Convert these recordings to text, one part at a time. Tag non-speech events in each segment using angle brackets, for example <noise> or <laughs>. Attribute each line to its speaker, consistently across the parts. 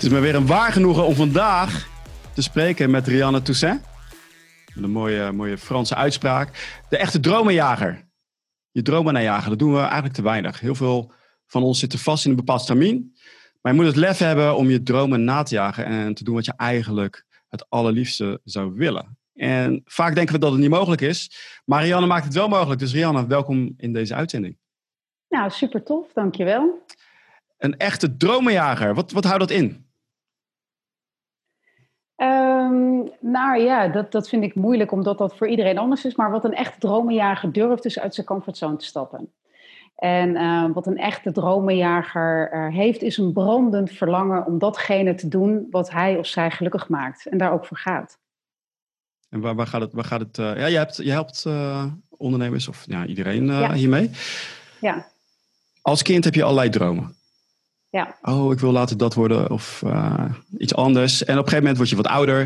Speaker 1: Het is me weer een waar genoegen om vandaag te spreken met Rianne Toussaint. Met een mooie, mooie Franse uitspraak. De echte dromenjager. Je dromen najagen, dat doen we eigenlijk te weinig. Heel veel van ons zitten vast in een bepaald stramien. Maar je moet het lef hebben om je dromen na te jagen en te doen wat je eigenlijk het allerliefste zou willen. En vaak denken we dat het niet mogelijk is. Maar Rianne maakt het wel mogelijk. Dus Rianne, welkom in deze uitzending.
Speaker 2: Nou, super tof, dankjewel.
Speaker 1: Een echte dromenjager, wat, wat houdt dat in?
Speaker 2: Um, nou ja, dat, dat vind ik moeilijk omdat dat voor iedereen anders is. Maar wat een echte dromenjager durft dus uit zijn comfortzone te stappen. En uh, wat een echte dromenjager uh, heeft, is een brandend verlangen om datgene te doen wat hij of zij gelukkig maakt. En daar ook voor gaat.
Speaker 1: En waar, waar gaat het? Waar gaat het uh, ja, je, hebt, je helpt ondernemers of ja, iedereen ja. hiermee.
Speaker 2: Ja.
Speaker 1: Als kind heb je allerlei dromen.
Speaker 2: Ja.
Speaker 1: Oh, ik wil later dat worden of iets anders. En op een gegeven moment word je wat ouder.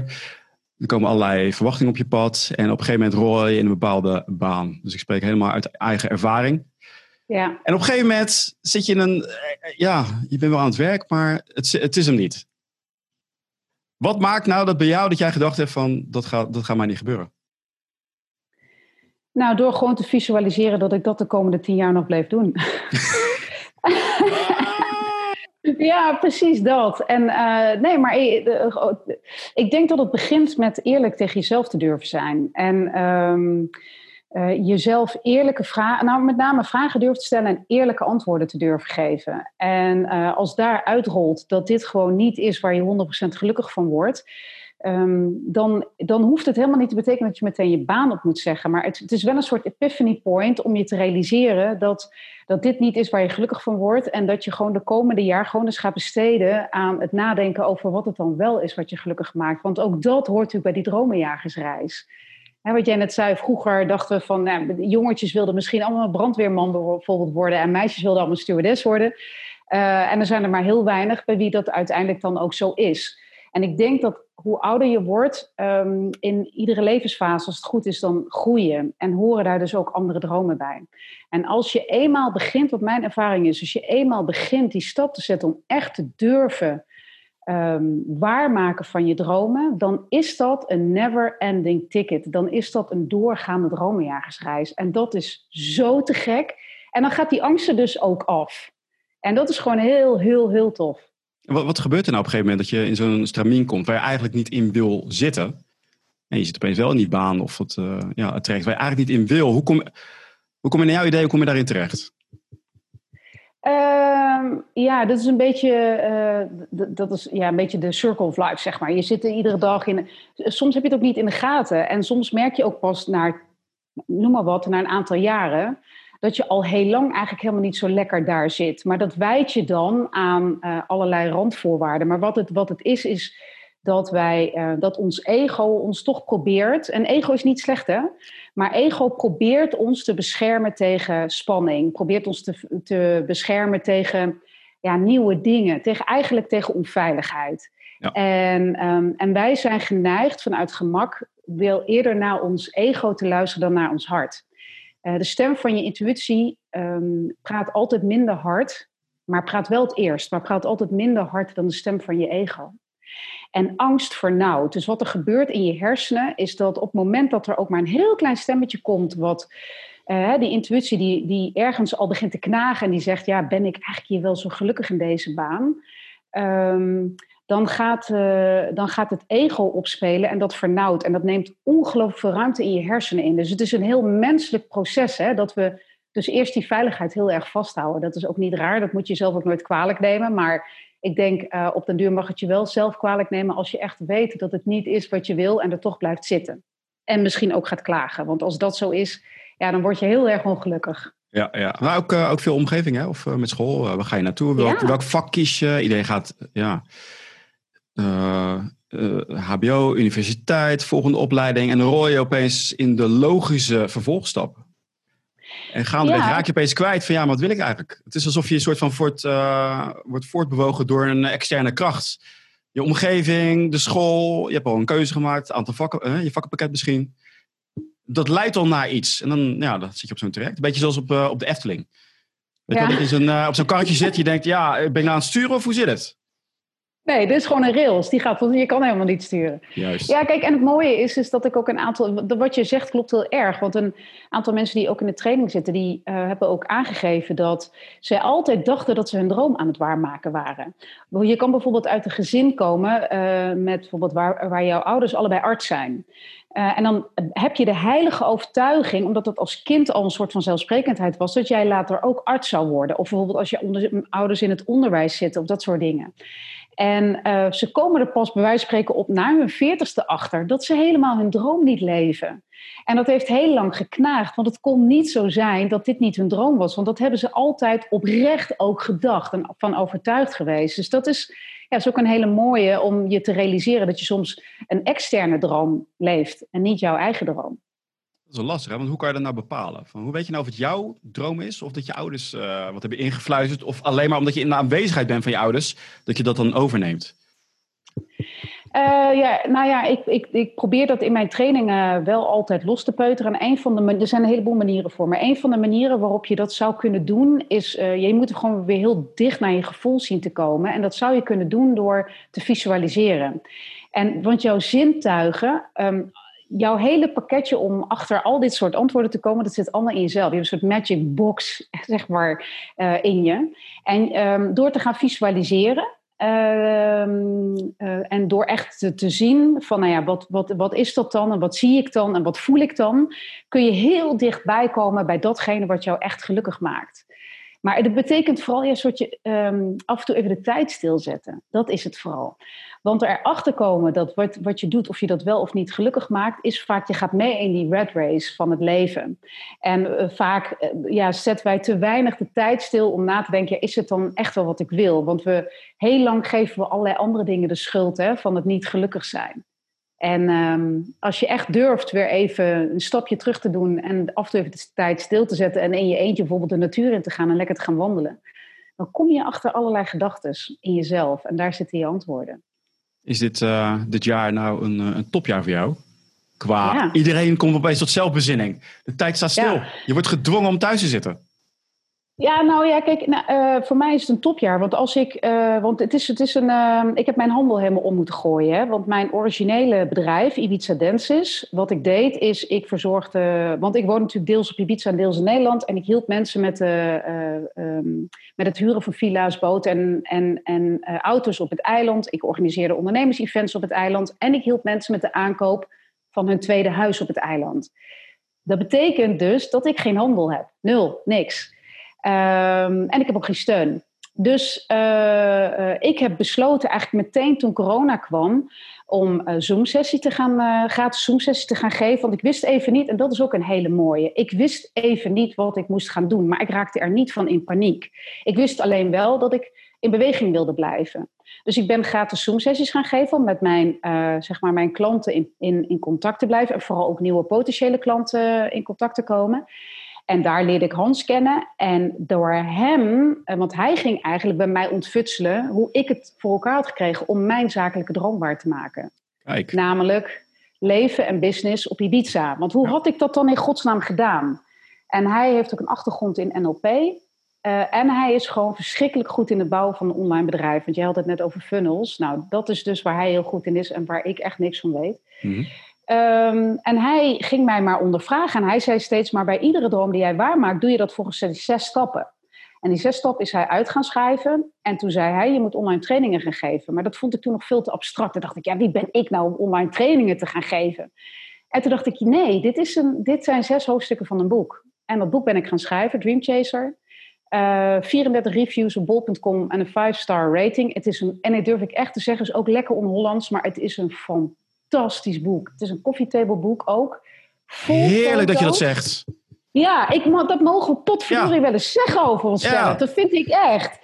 Speaker 1: Er komen allerlei verwachtingen op je pad. En op een gegeven moment rol je in een bepaalde baan. Dus ik spreek helemaal uit eigen ervaring.
Speaker 2: Ja.
Speaker 1: En op een gegeven moment zit je in een, ja, je bent wel aan het werk, maar het, het is hem niet. Wat maakt nou dat bij jou dat jij gedacht hebt van, dat gaat, dat gaat mij niet gebeuren?
Speaker 2: Nou, door gewoon te visualiseren dat ik dat de komende tien jaar nog bleef doen. <laughs> ja, precies dat. En uh, nee, maar ik, ik, denk dat het begint met eerlijk tegen jezelf te durven zijn. En uh, jezelf eerlijke vragen, nou met name vragen durven te stellen en eerlijke antwoorden te durven geven. En als daar uitrolt dat dit gewoon niet is waar je 100% gelukkig van wordt, um, dan, dan hoeft het helemaal niet te betekenen dat je meteen je baan op moet zeggen. Maar het, het, is wel een soort epiphany point om je te realiseren dat, dat dit niet is waar je gelukkig van wordt. En dat je gewoon de komende jaar gewoon eens gaat besteden aan het nadenken over wat het dan wel is wat je gelukkig maakt. Want ook dat hoort natuurlijk bij die dromenjagersreis wat jij net zei, vroeger dachten we van, nou, jongetjes wilden misschien allemaal brandweerman bijvoorbeeld worden en meisjes wilden allemaal stewardess worden. Uh, en er zijn er maar heel weinig bij wie dat uiteindelijk dan ook zo is. En ik denk dat hoe ouder je wordt, um, in iedere levensfase, als het goed is, dan groeien. En horen daar dus ook andere dromen bij. En als je eenmaal begint, wat mijn ervaring is, als je eenmaal begint die stap te zetten om echt te durven um, waarmaken van je dromen, dan is dat een never-ending ticket. Dan is dat een doorgaande dromenjagersreis. En dat is zo te gek. En dan gaat die angst er dus ook af. En dat is gewoon heel, heel, heel tof.
Speaker 1: Wat, wat gebeurt er nou op een gegeven moment dat je in zo'n stramien komt waar je eigenlijk niet in wil zitten? En je zit opeens wel in die baan of het, uh, ja, het waar je eigenlijk niet in wil. Hoe kom, hoe kom je naar jouw idee, hoe kom je daarin terecht?
Speaker 2: Uh, ja, dat is een beetje, uh, dat is ja, een beetje de circle of life, zeg maar. Je zit er iedere dag in. Soms heb je het ook niet in de gaten. En soms merk je ook pas naar, noem maar wat, na een aantal jaren. Dat je al heel lang eigenlijk helemaal niet zo lekker daar zit. Maar dat wijt je dan aan uh, allerlei randvoorwaarden. Maar wat het, wat het is, is dat, wij, uh, dat ons ego ons toch probeert. En ego is niet slecht, hè? Maar ego probeert ons te beschermen tegen spanning, probeert ons te, te beschermen tegen ja, nieuwe dingen, tegen, eigenlijk tegen onveiligheid. Ja. En, um, en wij zijn geneigd vanuit gemak wil eerder naar ons ego te luisteren dan naar ons hart. Uh, de stem van je intuïtie um, praat altijd minder hard, maar praat wel het eerst, maar praat altijd minder hard dan de stem van je ego. En angst vernauwt. Dus wat er gebeurt in je hersenen is dat op het moment dat er ook maar een heel klein stemmetje komt, wat uh, die intuïtie die, die ergens al begint te knagen en die zegt, ja, ben ik eigenlijk hier wel zo gelukkig in deze baan? Um, dan gaat, uh, dan gaat het ego opspelen en dat vernauwt. En dat neemt ongelooflijk veel ruimte in je hersenen in. Dus het is een heel menselijk proces, hè, dat we dus eerst die veiligheid heel erg vasthouden. Dat is ook niet raar, dat moet je zelf ook nooit kwalijk nemen. Maar ik denk, uh, op den duur mag het je wel zelf kwalijk nemen als je echt weet dat het niet is wat je wil en er toch blijft zitten. En misschien ook gaat klagen. Want als dat zo is, ja, dan word je heel erg ongelukkig.
Speaker 1: Ja, ja. maar ook, uh, ook veel omgeving, hè? Of uh, met school. waar ga je naartoe? Welk, ja. welk vak kies je? Iedereen gaat, ja. HBO, universiteit, volgende opleiding. En dan rol je opeens in de logische vervolgstap. En gaandeweg ja. raak je opeens kwijt van ja, maar wat wil ik eigenlijk? Het is alsof je een soort van wordt, uh, wordt voortbewogen door een externe kracht. Je omgeving, de school, je hebt al een keuze gemaakt, aantal vakken, je vakkenpakket misschien. Dat leidt al naar iets. En dan, ja, dan zit je op zo'n traject. Een beetje zoals op, op de Efteling. Weet ja. dat je op zo'n karretje zit, je denkt, ja, ben ik nou aan het sturen of hoe zit het?
Speaker 2: Nee, dit is gewoon een rails. Die gaat, je kan helemaal niet sturen.
Speaker 1: Juist.
Speaker 2: Ja, kijk, en het mooie is, is dat ik ook een aantal. Wat je zegt klopt heel erg. Want een aantal mensen die ook in de training zitten, die uh, hebben ook aangegeven dat zij altijd dachten dat ze hun droom aan het waarmaken waren. Je kan bijvoorbeeld uit een gezin komen uh, met bijvoorbeeld waar, waar jouw ouders allebei arts zijn. Uh, en dan heb je de heilige overtuiging, omdat dat als kind al een soort van zelfsprekendheid was, dat jij later ook arts zou worden. Of bijvoorbeeld als je onder, ouders in het onderwijs zitten of dat soort dingen. En uh, ze komen er pas bij wijze van spreken op na hun veertigste achter dat ze helemaal hun droom niet leven. En dat heeft heel lang geknaagd, want het kon niet zo zijn dat dit niet hun droom was. Want dat hebben ze altijd oprecht ook gedacht en van overtuigd geweest. Dus dat is, ja, is ook een hele mooie om je te realiseren dat je soms een externe droom leeft en niet jouw eigen droom.
Speaker 1: Dat is wel lastig, hè? want hoe kan je dat nou bepalen? Van, hoe weet je nou of het jouw droom is, of dat je ouders uh, wat hebben ingefluisterd, of alleen maar omdat je in de aanwezigheid bent van je ouders, dat je dat dan overneemt?
Speaker 2: Uh, ja, nou ja, ik, ik, ik probeer dat in mijn trainingen wel altijd los te peuteren. En een van de, er zijn een heleboel manieren voor. Maar een van de manieren waarop je dat zou kunnen doen, is uh, je moet gewoon weer heel dicht naar je gevoel zien te komen. En dat zou je kunnen doen door te visualiseren. En want jouw zintuigen, um, jouw hele pakketje om achter al dit soort antwoorden te komen, dat zit allemaal in jezelf. Je hebt een soort magic box, <laughs> zeg maar, uh, in je. En um, door te gaan visualiseren, uh, uh, en door echt te, te, zien van, nou ja, wat, wat, wat is dat dan en wat zie ik dan en wat voel ik dan, kun je heel dichtbij komen bij datgene wat jou echt gelukkig maakt. Maar dat betekent vooral eerst dat je um, af en toe even de tijd stilzetten. Dat is het vooral. Want erachter komen dat wat, wat je doet, of je dat wel of niet gelukkig maakt, is vaak je gaat mee in die red race van het leven. En uh, vaak uh, ja, zetten wij te weinig de tijd stil om na te denken, ja, is het dan echt wel wat ik wil? Want we heel lang geven we allerlei andere dingen de schuld hè, van het niet gelukkig zijn. En um, als je echt durft weer even een stapje terug te doen en af en toe even de tijd stil te zetten en in je eentje bijvoorbeeld de natuur in te gaan en lekker te gaan wandelen, dan kom je achter allerlei gedachten in jezelf en daar zitten je antwoorden.
Speaker 1: Is dit, uh, dit jaar nou een, een topjaar voor jou? Qua ja. iedereen komt opeens tot zelfbezinning. De tijd staat stil. Ja. Je wordt gedwongen om thuis te zitten.
Speaker 2: Ja, nou ja, kijk, nou, uh, voor mij is het een topjaar. Want als ik, uh, want het is, het is een, uh, ik heb mijn handel helemaal om moeten gooien. Hè? Want mijn originele bedrijf, Ibiza Dances, wat ik deed is, ik verzorgde, want ik woon natuurlijk deels op Ibiza en deels in Nederland. En ik hielp mensen met, um, met het huren van villa's, boten en, en, en auto's op het eiland. Ik organiseerde ondernemers-events op het eiland. En ik hielp mensen met de aankoop van hun tweede huis op het eiland. Dat betekent dus dat ik geen handel heb. Nul, niks. Um, en ik heb ook geen steun. Dus uh, uh, ik heb besloten eigenlijk meteen toen corona kwam om uh, Zoom-sessie te gaan, gratis Zoom-sessie te gaan geven. Want ik wist even niet, en dat is ook een hele mooie. Ik wist even niet wat ik moest gaan doen, maar ik raakte er niet van in paniek. Ik wist alleen wel dat ik in beweging wilde blijven. Dus ik ben gratis Zoom-sessies gaan geven om met mijn, zeg maar mijn klanten in, in, in contact te blijven. En vooral ook nieuwe potentiële klanten in contact te komen. En daar leerde ik Hans kennen. En door hem, eh, want hij ging eigenlijk bij mij ontfutselen hoe ik het voor elkaar had gekregen om mijn zakelijke droom waar te maken.
Speaker 1: Kijk.
Speaker 2: Namelijk leven en business op Ibiza. Want hoe had ik dat dan in godsnaam gedaan? En hij heeft ook een achtergrond in NLP. Uh, en hij is gewoon verschrikkelijk goed in het bouwen van een online bedrijf. Want je had het net over funnels. Nou, dat is dus waar hij heel goed in is en waar ik echt niks van weet. Mm -hmm. Um, en hij ging mij maar ondervragen. En hij zei steeds maar bij iedere droom die jij waarmaakt, doe je dat volgens zes stappen. En die zes stappen is hij uit gaan schrijven. En toen zei hij, je moet online trainingen gaan geven. Maar dat vond ik toen nog veel te abstract. Toen dacht ik, ja, wie ben ik nou om online trainingen te gaan geven? En toen dacht ik, nee, dit, is een, dit zijn zes hoofdstukken van een boek. En dat boek ben ik gaan schrijven, Dream Chaser. Uh, 34 reviews op bol.com en een 5-star rating. Het is een, en dat durf ik echt te zeggen, is ook lekker on-Hollands, maar het is een fantastisch fantastisch boek. Het is een koffietableboek ook.
Speaker 1: Heerlijk dat je dat zegt.
Speaker 2: Ja, ik, dat mogen we potverdorie ja. wel eens zeggen over onszelf. Ja. Dat vind ik echt.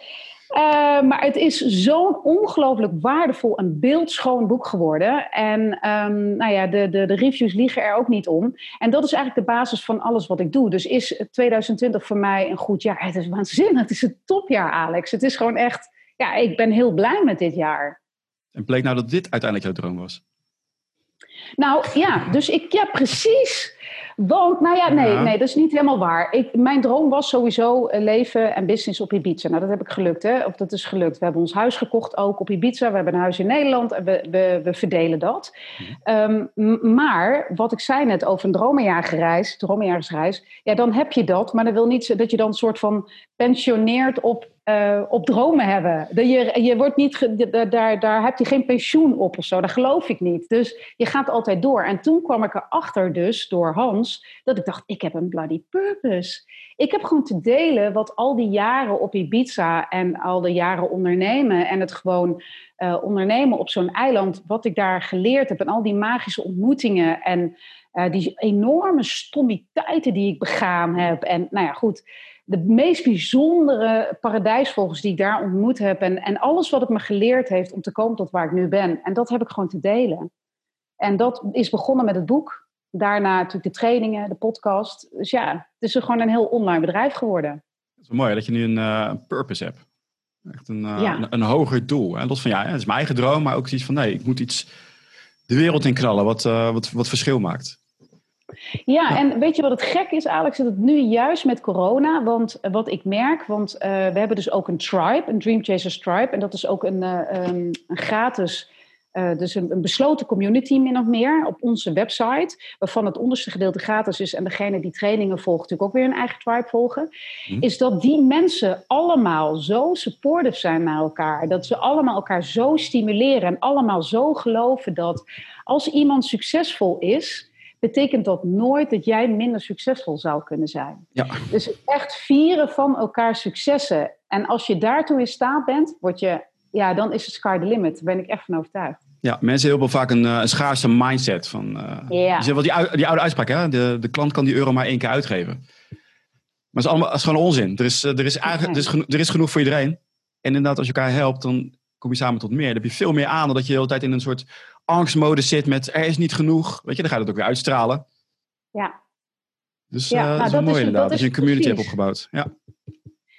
Speaker 2: Uh, maar het is zo'n ongelooflijk waardevol en beeldschoon boek geworden. En um, nou ja, de, de, de reviews liegen er ook niet om. En dat is eigenlijk de basis van alles wat ik doe. Dus is 2020 voor mij een goed jaar? Het is waanzinnig. Het is een topjaar, Alex. Het is gewoon echt... Ja, ik ben heel blij met dit jaar.
Speaker 1: En bleek nou dat dit uiteindelijk jouw droom was?
Speaker 2: Nou ja, dus ik, ja, precies. Want, nou ja, nee, nee, dat is niet helemaal waar. Ik, mijn droom was sowieso leven en business op Ibiza. Nou, dat heb ik gelukt, hè. Of dat is gelukt. We hebben ons huis gekocht ook op Ibiza. We hebben een huis in Nederland en we, we, we verdelen dat. Ehm, maar, wat ik zei net over een dromenjagersreis, dromenjagersreis, ja, dan heb je dat. Maar dat wil niet dat je dan een soort van pensioneert op uh, op dromen hebben. Je, je wordt niet, daar, daar heb je geen pensioen op of zo. Dat geloof ik niet. Dus je gaat altijd door. En toen kwam ik erachter dus door Hans dat ik dacht, ik heb een bloody purpose. Ik heb gewoon te delen wat al die jaren op Ibiza en al de jaren ondernemen en het gewoon uh, ondernemen op zo'n eiland, wat ik daar geleerd heb en al die magische ontmoetingen en uh, die enorme stommiteiten die ik begaan heb. En nou ja, goed de meest bijzondere paradijsvogels die ik daar ontmoet heb. En, en alles wat het me geleerd heeft om te komen tot waar ik nu ben. En dat heb ik gewoon te delen. En dat is begonnen met het boek. Daarna natuurlijk de trainingen, de podcast. Dus ja, het is gewoon een heel online bedrijf geworden.
Speaker 1: Het is wel mooi dat je nu een uh, purpose hebt. Echt een, uh, een, een, hoger doel. En los van ja, het is mijn eigen droom, maar ook iets van nee, ik moet iets de wereld in knallen wat, uh, wat, wat verschil maakt.
Speaker 2: Ja, en weet je wat het gek is, Alex? Dat het nu juist met corona, want wat ik merk, want uh, we hebben dus ook een tribe, een Dream Chasers tribe, en dat is ook een, uh, een, een gratis, uh, dus een, een, besloten community min of meer op onze website, waarvan het onderste gedeelte gratis is en degene die trainingen volgt natuurlijk ook weer een eigen tribe volgen, hm. is dat die mensen allemaal zo supportive zijn naar elkaar, dat ze allemaal elkaar zo stimuleren en allemaal zo geloven dat als iemand succesvol is, betekent dat nooit dat jij minder succesvol zou kunnen zijn. Ja. Dus echt vieren van elkaar successen. En als je daartoe in staat bent, word je, ja, dan is het sky the limit. Daar ben ik echt van overtuigd.
Speaker 1: Ja, mensen hebben vaak een, eh, een schaarse mindset. Van, uh, ja. Wel die, die oude uitspraak, hè? De, de klant kan die euro maar één keer uitgeven. Maar het is, allemaal, het is gewoon onzin. Er is, er, is eigenlijk, er, is genoeg, er is genoeg voor iedereen. En inderdaad, als je elkaar helpt, dan kom je samen tot meer. Dan heb je veel meer aan dan dat je de hele tijd in een soort angstmode zit met er is niet genoeg. Weet je, dan gaat het ook weer uitstralen.
Speaker 2: Ja.
Speaker 1: Dus ja, uh, nou, dat is wel mooi inderdaad, dat, je een community hebt opgebouwd. Ja.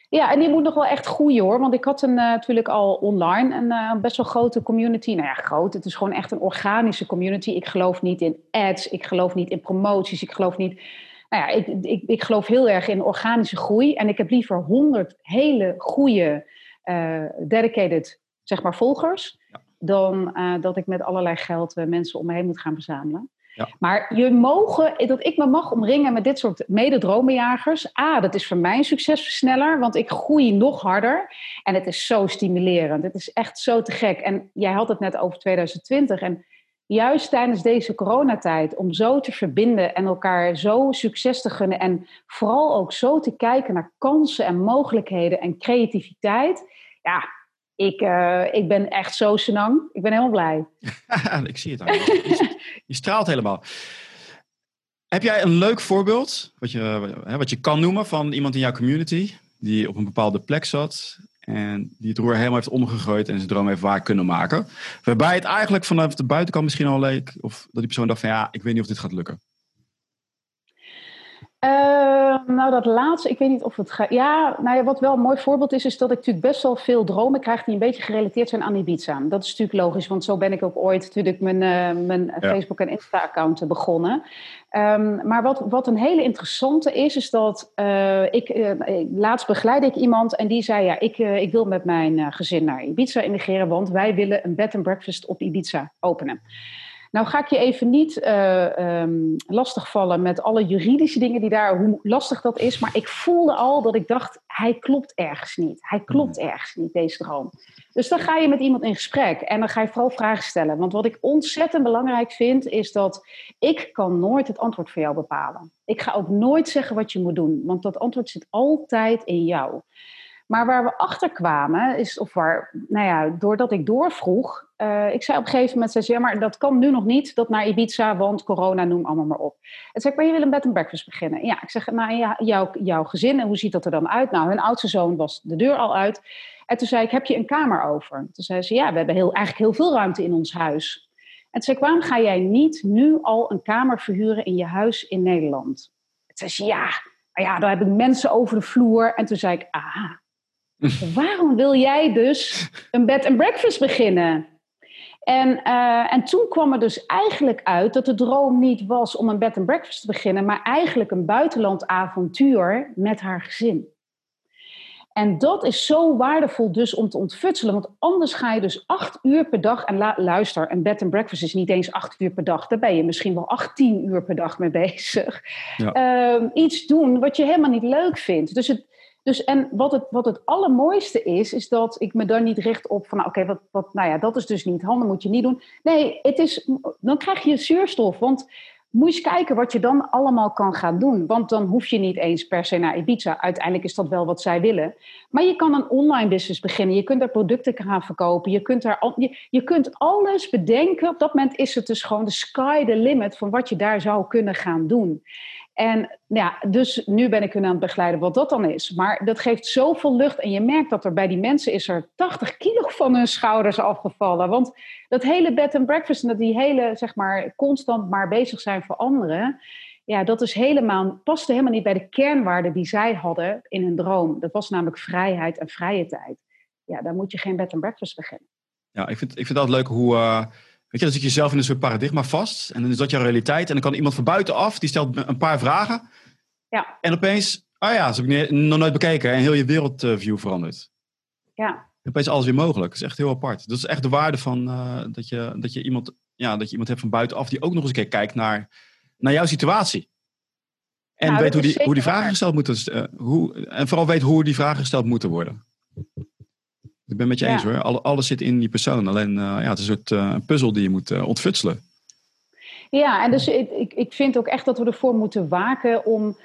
Speaker 2: Ja, en die moet nog wel echt groeien hoor. Want ik had een, uh, natuurlijk al online een uh, best wel grote community. Nou ja, groot. Het is gewoon echt een organische community. Ik geloof niet in ads. Ik geloof niet in promoties. Ik geloof niet. Nou ja, ik, ik, ik geloof heel erg in organische groei. En ik heb liever honderd hele goede, uh, dedicated zeg maar, volgers. Dan uh, dat ik met allerlei geld uh, mensen om me heen moet gaan verzamelen. Ja. Maar je mogen, dat ik me mag omringen met dit soort mededromenjagers. A, dat is voor mij een succesversneller, want ik groei nog harder. En het is zo stimulerend. Het is echt zo te gek. En jij had het net over 2020. En juist tijdens deze coronatijd, om zo te verbinden en elkaar zo succes te gunnen. En vooral ook zo te kijken naar kansen en mogelijkheden en creativiteit. Ja, ik, uh, ik ben echt zo senang. Ik ben helemaal blij. <laughs>
Speaker 1: ik zie het aan. Je, je straalt helemaal. Heb jij een leuk voorbeeld, wat je, wat je kan noemen, van iemand in jouw community die op een bepaalde plek zat en die het roer helemaal heeft omgegooid en zijn droom heeft waar kunnen maken? Waarbij het eigenlijk vanaf de buitenkant misschien al leek, of dat die persoon dacht van ja, ik weet niet of dit gaat lukken.
Speaker 2: Uh, nou, dat laatste, ik weet niet of het gaat. Ja, nou ja, wat wel een mooi voorbeeld is, is dat ik natuurlijk best wel veel dromen krijg die een beetje gerelateerd zijn aan Ibiza. Dat is natuurlijk logisch, want zo ben ik ook ooit natuurlijk mijn, uh, mijn Facebook- en Insta-account begonnen. Um, maar wat, wat een hele interessante is, is dat uh, ik, laatst begeleid ik iemand en die zei: Ja, ik, ik wil met mijn gezin naar Ibiza immigreren, want wij willen een bed and breakfast op Ibiza openen. Nou ga ik je even niet uh, um, lastigvallen met alle juridische dingen die daar, hoe lastig dat is. Maar ik voelde al dat ik dacht, hij klopt ergens niet. Hij klopt hmm. ergens niet, deze droom. Dus dan ga je met iemand in gesprek en dan ga je vooral vragen stellen. Want wat ik ontzettend belangrijk vind, is dat ik kan nooit het antwoord voor jou bepalen. Ik ga ook nooit zeggen wat je moet doen, want dat antwoord zit altijd in jou. Maar waar we achter kwamen, is, of waar, nou ja, doordat ik doorvroeg, uh, ik zei op een gegeven moment, zei ze, ja, maar dat kan nu nog niet, dat naar Ibiza, want corona, noem allemaal maar op. En zei ik, maar je wil een bed and breakfast beginnen. Ja, ik zeg, nou ja, jouw, jouw gezin, en hoe ziet dat er dan uit? Nou, hun oudste zoon was de deur al uit. En toen zei ik, heb je een kamer over? Toen zei ze, ja, we hebben heel, eigenlijk heel veel ruimte in ons huis. En toen zei ik, waarom ga jij niet nu al een kamer verhuren in je huis in Nederland? Toen zei ze, ja, ja, daar heb ik mensen over de vloer. En toen zei ik, aha, waarom wil jij dus een bed and breakfast beginnen? En, uh, en toen kwam er dus eigenlijk uit dat de droom niet was om een bed and breakfast te beginnen, maar eigenlijk een buitenland avontuur met haar gezin. En dat is zo waardevol dus om te ontfutselen. Want anders ga je dus acht uur per dag... En luister, een bed and breakfast is niet eens acht uur per dag. Daar ben je misschien wel 18 uur per dag mee bezig. Ja. Ehm, iets doen wat je helemaal niet leuk vindt. Dus het, dus en wat het, wat het allermooiste is, is dat ik me daar niet richt op van, nou, oké, wat, wat, nou ja, dat is dus niet, handen moet je niet doen. Nee, het is, dan krijg je zuurstof. Want moet je kijken wat je dan allemaal kan gaan doen. Want dan hoef je niet eens per se naar Ibiza. Uiteindelijk is dat wel wat zij willen. Maar je kan een online business beginnen. Je kunt daar producten gaan verkopen. Je kunt, daar, je, je kunt alles bedenken. Op dat moment is het dus gewoon de sky the limit van wat je daar zou kunnen gaan doen. En ja, dus nu ben ik hun aan het begeleiden wat dat dan is. Maar dat geeft zoveel lucht. En je merkt dat er bij die mensen is er 80 kilo van hun schouders afgevallen. Want dat hele bed and breakfast en dat die hele, zeg maar, constant maar bezig zijn voor anderen. Ja, dat is helemaal, paste helemaal niet bij de kernwaarden die zij hadden in hun droom. Dat was namelijk vrijheid en vrije tijd. Ja, daar moet je geen bed and breakfast beginnen.
Speaker 1: Ja, ik vind, ik vind dat leuk hoe... Uh Weet je, dan zit je zelf in een soort paradigma vast. En dan is dat jouw realiteit. En dan kan iemand van buitenaf, die stelt een paar vragen.
Speaker 2: Ja.
Speaker 1: En opeens, oh ja, dat heb ik nog nooit bekeken. En heel je wereldview verandert.
Speaker 2: Ja.
Speaker 1: Opeens alles weer mogelijk. Dat is echt heel apart. Dat is echt de waarde van uh, dat, je, dat, je iemand, ja, dat je iemand hebt van buitenaf die ook nog eens een keer kijkt naar, naar jouw situatie. En nou, weet hoe die, hoe die vragen gesteld moeten uh, hoe, En vooral weet hoe die vragen gesteld moeten worden. Ik ben met je eens hoor. alles zit in die persoon. Alleen uh, ja, het is een soort uh, puzzel die je moet uh, ontfutselen.
Speaker 2: Ja, en dus ik, ik vind ook echt dat we ervoor moeten waken om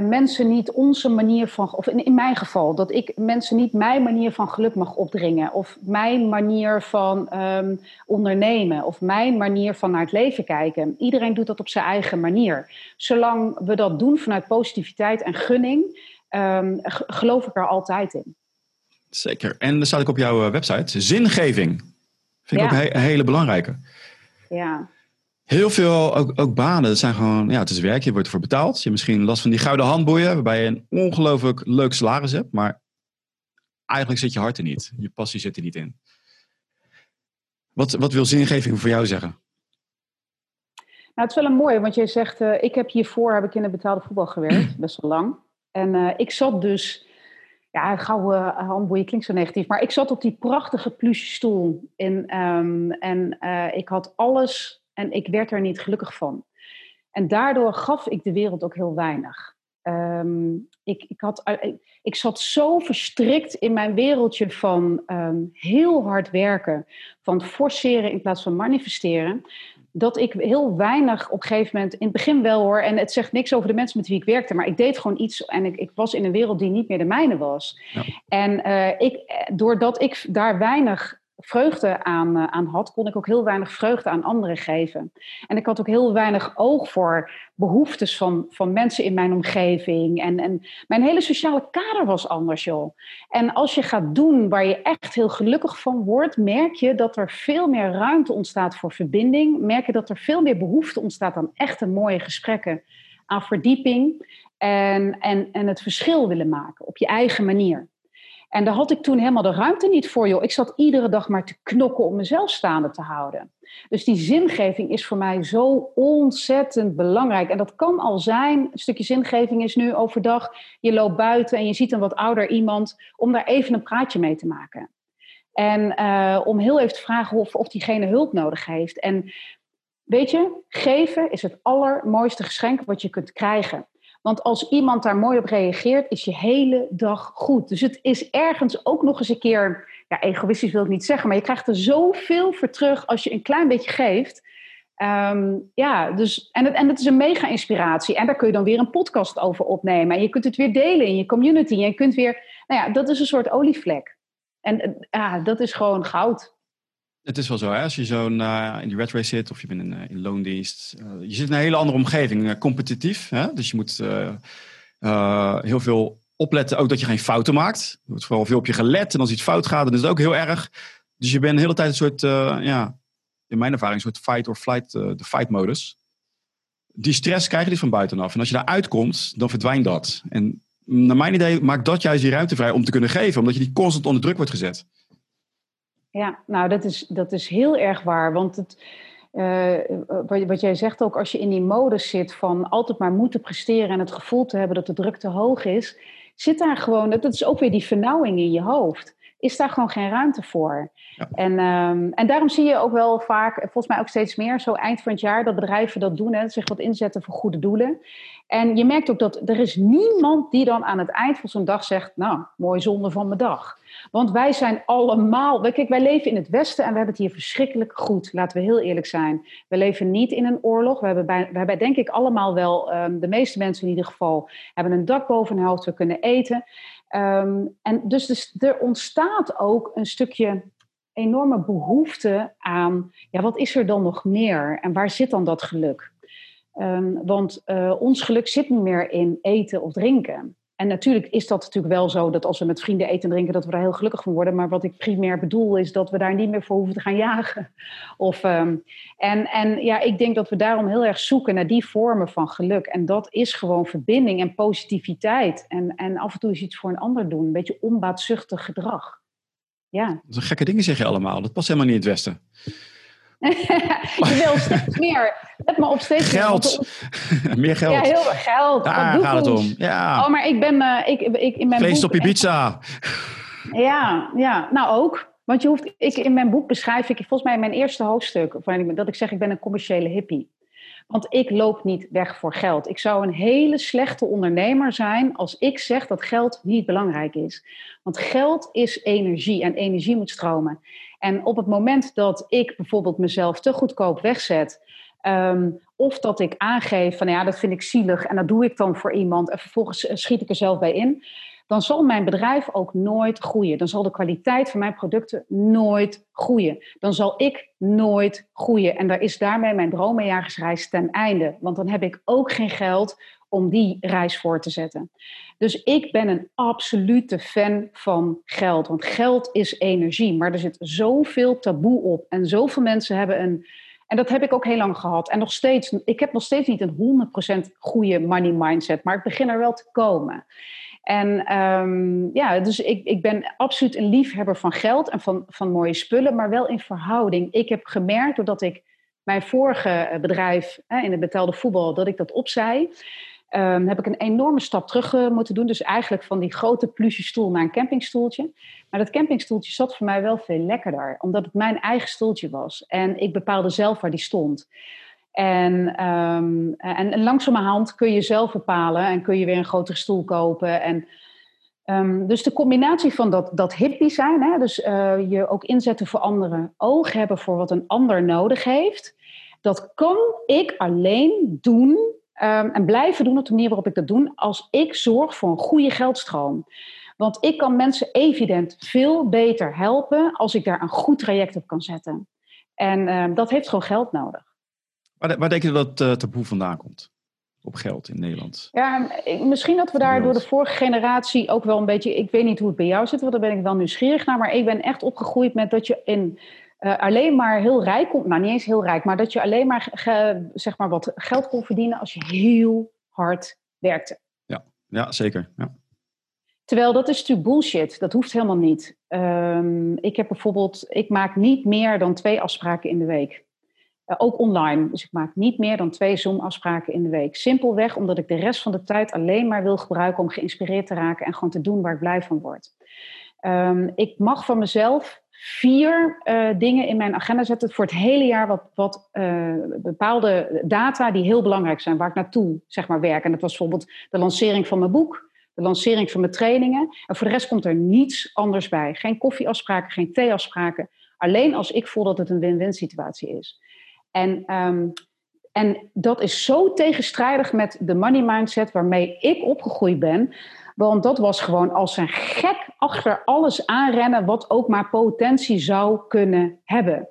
Speaker 2: mensen niet onze manier van, of in, in, mijn geval, dat ik mensen niet mijn manier van geluk mag opdringen. Of mijn manier van um, ondernemen. Of mijn manier van naar het leven kijken. Iedereen doet dat op zijn eigen manier. Zolang we dat doen vanuit positiviteit en gunning, um, geloof ik er altijd in.
Speaker 1: Zeker. En dan staat ik op jouw eh, website. Zingeving. Vind ik ook een, hele belangrijke.
Speaker 2: Ja.
Speaker 1: Heel veel ook, ook, banen. Dat zijn gewoon, ja, het is werk. Je wordt ervoor betaald. Je hebt misschien last van die gouden handboeien. Waarbij je een ongelooflijk leuk salaris hebt. Maar eigenlijk zit je hart er niet. Je passie zit er niet in. Wat, wat wil zingeving voor jou zeggen?
Speaker 2: Nou, het is wel een mooie, want jij zegt, uh, ik heb hiervoor heb ik in het betaalde voetbal gewerkt, best wel lang. En uh, ik zat dus ja, gouden handboeien klinkt zo negatief. Maar ik zat op die prachtige pluche stoel. En, en uh, ik had alles en ik werd er niet gelukkig van. En daardoor gaf ik de wereld ook heel weinig. Um, ik, ik, had, ik, zat zo verstrikt in mijn wereldje van um, heel hard werken, van forceren in plaats van manifesteren, dat ik heel weinig op een gegeven moment, in het begin wel hoor, en het zegt niks over de mensen met wie ik werkte, maar ik deed gewoon iets en ik, ik was in een wereld die niet meer de mijne was. Ja. En uh, ik, doordat ik daar weinig vreugde aan, uh, aan had, kon ik ook heel weinig vreugde aan anderen geven. En ik had ook heel weinig oog voor behoeftes van, van mensen in mijn omgeving. En, en mijn hele sociale kader was anders, joh. En als je gaat doen waar je echt heel gelukkig van wordt, merk je dat er veel meer ruimte ontstaat voor verbinding. Merk je dat er veel meer behoefte ontstaat aan echte mooie gesprekken, aan verdieping en, en, en het verschil willen maken op je eigen manier. En daar had ik toen helemaal de ruimte niet voor, joh. Ik zat iedere dag maar te knokken om mezelf staande te houden. Dus die zingeving is voor mij zo ontzettend belangrijk. En dat kan al zijn, een stukje zingeving is nu overdag, je loopt buiten en je ziet een wat ouder iemand, om daar even een praatje mee te maken. En uh, om heel even te vragen of, of diegene hulp nodig heeft. En weet je, geven is het allermooiste geschenk wat je kunt krijgen. Want als iemand daar mooi op reageert, is je hele dag goed. Dus het is ergens ook nog eens een keer, ja, egoïstisch wil ik niet zeggen, maar je krijgt er zoveel voor terug als je een klein beetje geeft. Um, ja, dus, en, het, en het is een mega inspiratie. En daar kun je dan weer een podcast over opnemen. En je kunt het weer delen in je community. En je kunt weer, nou ja, dat is een soort olievlek. En ja, dat is gewoon goud.
Speaker 1: Het is wel zo, hè? als je zo in die red race zit of je bent in, uh, in loondienst. Uh, je zit in een hele andere omgeving, competitief. Hè? Dus je moet heel veel opletten, ook dat je geen fouten maakt. Er wordt vooral veel op je gelet en als iets fout gaat, dan is het ook heel erg. Dus je bent de hele tijd een soort, ja, in mijn ervaring, een soort fight or flight, de fight modus. Die stress krijg je dus van buitenaf. En als je daar uitkomt, dan verdwijnt dat. En naar mijn idee maakt dat juist die ruimte vrij om te kunnen geven, omdat je die constant onder druk wordt gezet.
Speaker 2: Ja, nou dat is, dat is heel erg waar. Want het, uh, wat, wat, jij zegt ook, als je in die modus zit van altijd maar moeten presteren en het gevoel te hebben dat de druk te hoog is, zit daar gewoon, dat is ook weer die vernauwing in je hoofd. Is daar gewoon geen ruimte voor. Ja. En, um, en daarom zie je ook wel vaak, volgens mij ook steeds meer, zo eind van het jaar, dat bedrijven dat doen, hè, zich wat inzetten voor goede doelen. En je merkt ook dat er is niemand die dan aan het eind van zo'n dag zegt, nou, mooi zonde van mijn dag. Want wij zijn allemaal, kijk, wij leven in het Westen en we hebben het hier verschrikkelijk goed. Laten we heel eerlijk zijn. We leven niet in een oorlog. We hebben, bij, we hebben denk ik allemaal wel, um, de meeste mensen in ieder geval, hebben een dak boven hun hoofd, we kunnen eten. Um, en dus, dus er ontstaat ook een stukje enorme behoefte aan, ja, wat is er dan nog meer en waar zit dan dat geluk? Um, want uh, ons geluk zit niet meer in eten of drinken. En natuurlijk is dat natuurlijk wel zo dat als we met vrienden eten en drinken, dat we daar heel gelukkig van worden. Maar wat ik primair bedoel is dat we daar niet meer voor hoeven te gaan jagen. <laughs> Of, um, en, en ja, ik denk dat we daarom heel erg zoeken naar die vormen van geluk. En dat is gewoon verbinding en positiviteit. En, en af en toe is iets voor een ander doen. Een beetje onbaatzuchtig gedrag. Ja.
Speaker 1: Dat zijn gekke dingen zeg je allemaal. Dat past helemaal niet in het Westen. <laughs>
Speaker 2: je wil steeds meer. Let maar op steeds
Speaker 1: geld. meer. <laughs> meer geld.
Speaker 2: Ja, heel veel geld.
Speaker 1: Daar gaat het om. Ja.
Speaker 2: Oh, maar ik ben... Uh, ik, ik, in mijn
Speaker 1: Vlees op je pizza.
Speaker 2: Ja, ja, nou ook. Want je hoeft, ik, in mijn boek beschrijf ik, volgens mij in mijn eerste hoofdstuk, dat ik zeg ik ben een commerciële hippie. Want ik loop niet weg voor geld. Ik zou een hele slechte ondernemer zijn als ik zeg dat geld niet belangrijk is. Want geld is energie en energie moet stromen. En op het moment dat ik bijvoorbeeld mezelf te goedkoop wegzet, um, of dat ik aangeef van ja, dat vind ik zielig en dat doe ik dan voor iemand en vervolgens eh, schiet ik er zelf bij in, dan zal mijn bedrijf ook nooit groeien. Dan zal de kwaliteit van mijn producten nooit groeien. Dan zal ik nooit groeien. En daar is daarmee mijn dromenjagersreis ten einde. Want dan heb ik ook geen geld om die reis voor te zetten. Dus ik ben een absolute fan van geld. Want geld is energie. Maar er zit zoveel taboe op. En zoveel mensen hebben een. En dat heb ik ook heel lang gehad. En nog steeds, ik heb nog steeds niet een 100% goede money mindset. Maar ik begin er wel te komen. En um, ja, dus ik, ik ben absoluut een liefhebber van geld en van, van mooie spullen, maar wel in verhouding. Ik heb gemerkt, doordat ik mijn vorige bedrijf hè, in het betaalde voetbal, dat ik dat opzij, um, heb ik een enorme stap terug uh, moeten doen. Dus eigenlijk van die grote pluche stoel naar een campingstoeltje. Maar dat campingstoeltje zat voor mij wel veel lekkerder, omdat het mijn eigen stoeltje was. En ik bepaalde zelf waar die stond. En, en, en langzamerhand kun je zelf bepalen en kun je weer een grotere stoel kopen. En, um, dus de combinatie van dat, dat hippie zijn, hè, dus uh, je ook inzetten voor anderen, oog hebben voor wat een ander nodig heeft, dat kan ik alleen doen um, en blijven doen op de manier waarop ik dat doe, als ik zorg voor een goede geldstroom. Want ik kan mensen evident veel beter helpen als ik daar een goed traject op kan zetten. En dat heeft gewoon geld nodig.
Speaker 1: Waar, waar denk je dat het uh, taboe vandaan komt? Op geld in Nederland?
Speaker 2: Ja, misschien dat we daar door de vorige generatie ook wel een beetje. Ik weet niet hoe het bij jou zit, want daar ben ik wel nieuwsgierig naar. Maar ik ben echt opgegroeid met dat je in. Uh, alleen maar heel rijk komt, nou niet eens heel rijk, maar dat je alleen maar, ge, zeg maar wat geld kon verdienen als je heel hard werkte.
Speaker 1: Ja, ja zeker. Ja.
Speaker 2: Terwijl dat is natuurlijk bullshit. Dat hoeft helemaal niet. Um, ik heb bijvoorbeeld, ik maak niet meer dan twee afspraken in de week. Uh, ook online. Dus ik maak niet meer dan twee Zoom-afspraken in de week. Simpelweg omdat ik de rest van de tijd alleen maar wil gebruiken om geïnspireerd te raken en gewoon te doen waar ik blij van word. Um, ik mag van mezelf vier uh, dingen in mijn agenda zetten voor het hele jaar, wat, wat uh, bepaalde data die heel belangrijk zijn, waar ik naartoe zeg maar, werk. En dat was bijvoorbeeld de lancering van mijn boek, de lancering van mijn trainingen. En voor de rest komt er niets anders bij. Geen koffieafspraken, geen theeafspraken. Alleen als ik voel dat het een win-win situatie is. En, um, en dat is zo tegenstrijdig met de money mindset waarmee ik opgegroeid ben. Want dat was gewoon als een gek achter alles aanrennen wat ook maar potentie zou kunnen hebben.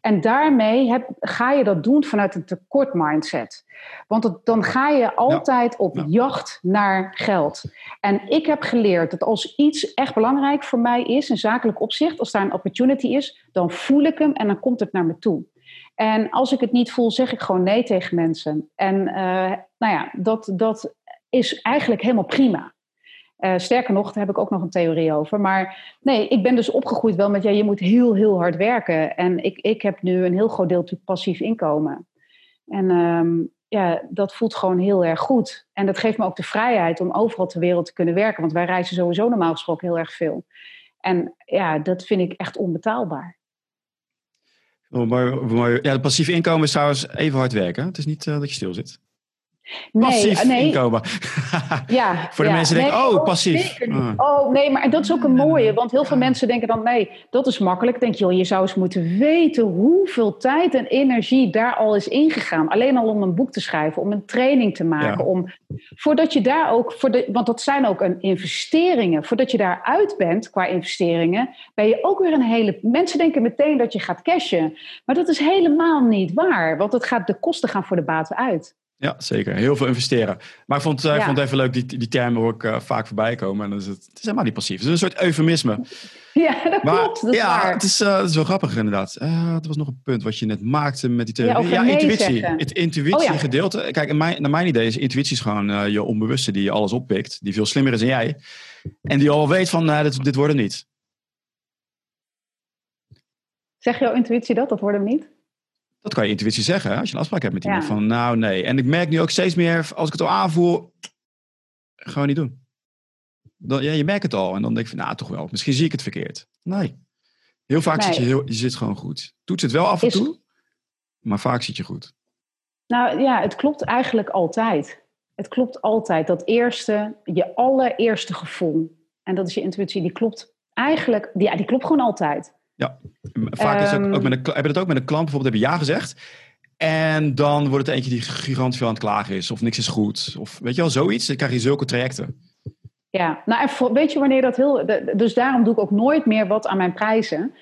Speaker 2: En daarmee heb, ga je dat doen vanuit een tekort mindset. Want dan ga je altijd op ja. jacht naar geld. En ik heb geleerd dat als iets echt belangrijk voor mij is, in zakelijk opzicht, als daar een opportunity is, dan voel ik hem en dan komt het naar me toe. En als ik het niet voel, zeg ik gewoon nee tegen mensen. En uh, nou ja, dat, dat is eigenlijk helemaal prima. Uh, sterker nog, daar heb ik ook nog een theorie over. Maar nee, ik ben dus opgegroeid wel met, ja, je moet heel, heel hard werken. En ik, ik heb nu een heel groot deel natuurlijk passief inkomen. En ehm, ja, dat voelt gewoon heel erg goed. En dat geeft me ook de vrijheid om overal ter wereld te kunnen werken. Want wij reizen sowieso normaal gesproken heel erg veel. En ja, dat vind ik echt onbetaalbaar.
Speaker 1: Oh, mooi, Ja, het passief inkomen is trouwens even hard werken. Het is niet uh, dat je stil zit. Passief nee, inkomen. <laughs>
Speaker 2: Ja, <laughs>
Speaker 1: Voor de mensen denken, oh, passief.
Speaker 2: Ah. Oh, nee, maar dat is ook een mooie. Want heel veel mensen denken dan, nee, dat is makkelijk. denk, je, je zou eens moeten weten hoeveel tijd en energie daar al is ingegaan. Alleen al om een boek te schrijven, om een training te maken. Om, voordat je daar ook, voor de, want dat zijn ook een investeringen. Voordat je daar uit bent qua investeringen, ben je ook weer een hele... Mensen denken meteen dat je gaat cashen. Maar dat is helemaal niet waar. Want het gaat, de kosten gaan voor de baten uit.
Speaker 1: Ja, zeker. Heel veel investeren. Maar ik vond, uh, vond het even leuk, die, die term hoor ik uh, vaak voorbij komen. En dan is het, het is helemaal niet passief. Het is een soort eufemisme.
Speaker 2: Ja, dat klopt. Dat
Speaker 1: ja,
Speaker 2: waar.
Speaker 1: Het, is, uh, het is wel grappig inderdaad. er was nog een punt wat je net maakte met die theorie. Ja, ja intuïtie. Het intuïtiegedeelte. Oh, Kijk, in mijn, naar mijn idee is intuïtie is gewoon je onbewuste die je alles oppikt. Die veel slimmer is dan jij. En die al weet van, dit, dit wordt hem niet.
Speaker 2: Zeg jouw intuïtie dat? Dat wordt hem niet?
Speaker 1: Dat kan je intuïtie zeggen, als je een afspraak hebt met iemand. Van nou, nee. En ik merk nu ook steeds meer, als ik het al aanvoer, gewoon niet doen. Dan, ja, je merkt het al. En dan denk je van, nou, toch wel. Misschien zie ik het verkeerd. Nee. Heel vaak zit je, heel, je zit gewoon goed. Toets het wel af en toe, maar vaak zit je goed.
Speaker 2: Nou ja, het klopt eigenlijk altijd. Het klopt altijd. Dat eerste, je allereerste gevoel. En dat is je intuïtie, die klopt eigenlijk, ja, die klopt gewoon altijd.
Speaker 1: Ja, vaak is het ook, ook met een, heb je dat ook met een klant bijvoorbeeld, heb je ja gezegd. En dan wordt het eentje die gigantisch veel aan het klagen is. Of niks is goed. Of weet je wel, zoiets. Dan krijg je zulke trajecten.
Speaker 2: Ja, nou en weet je wanneer dat heel... Dus daarom doe ik ook nooit meer wat aan mijn prijzen.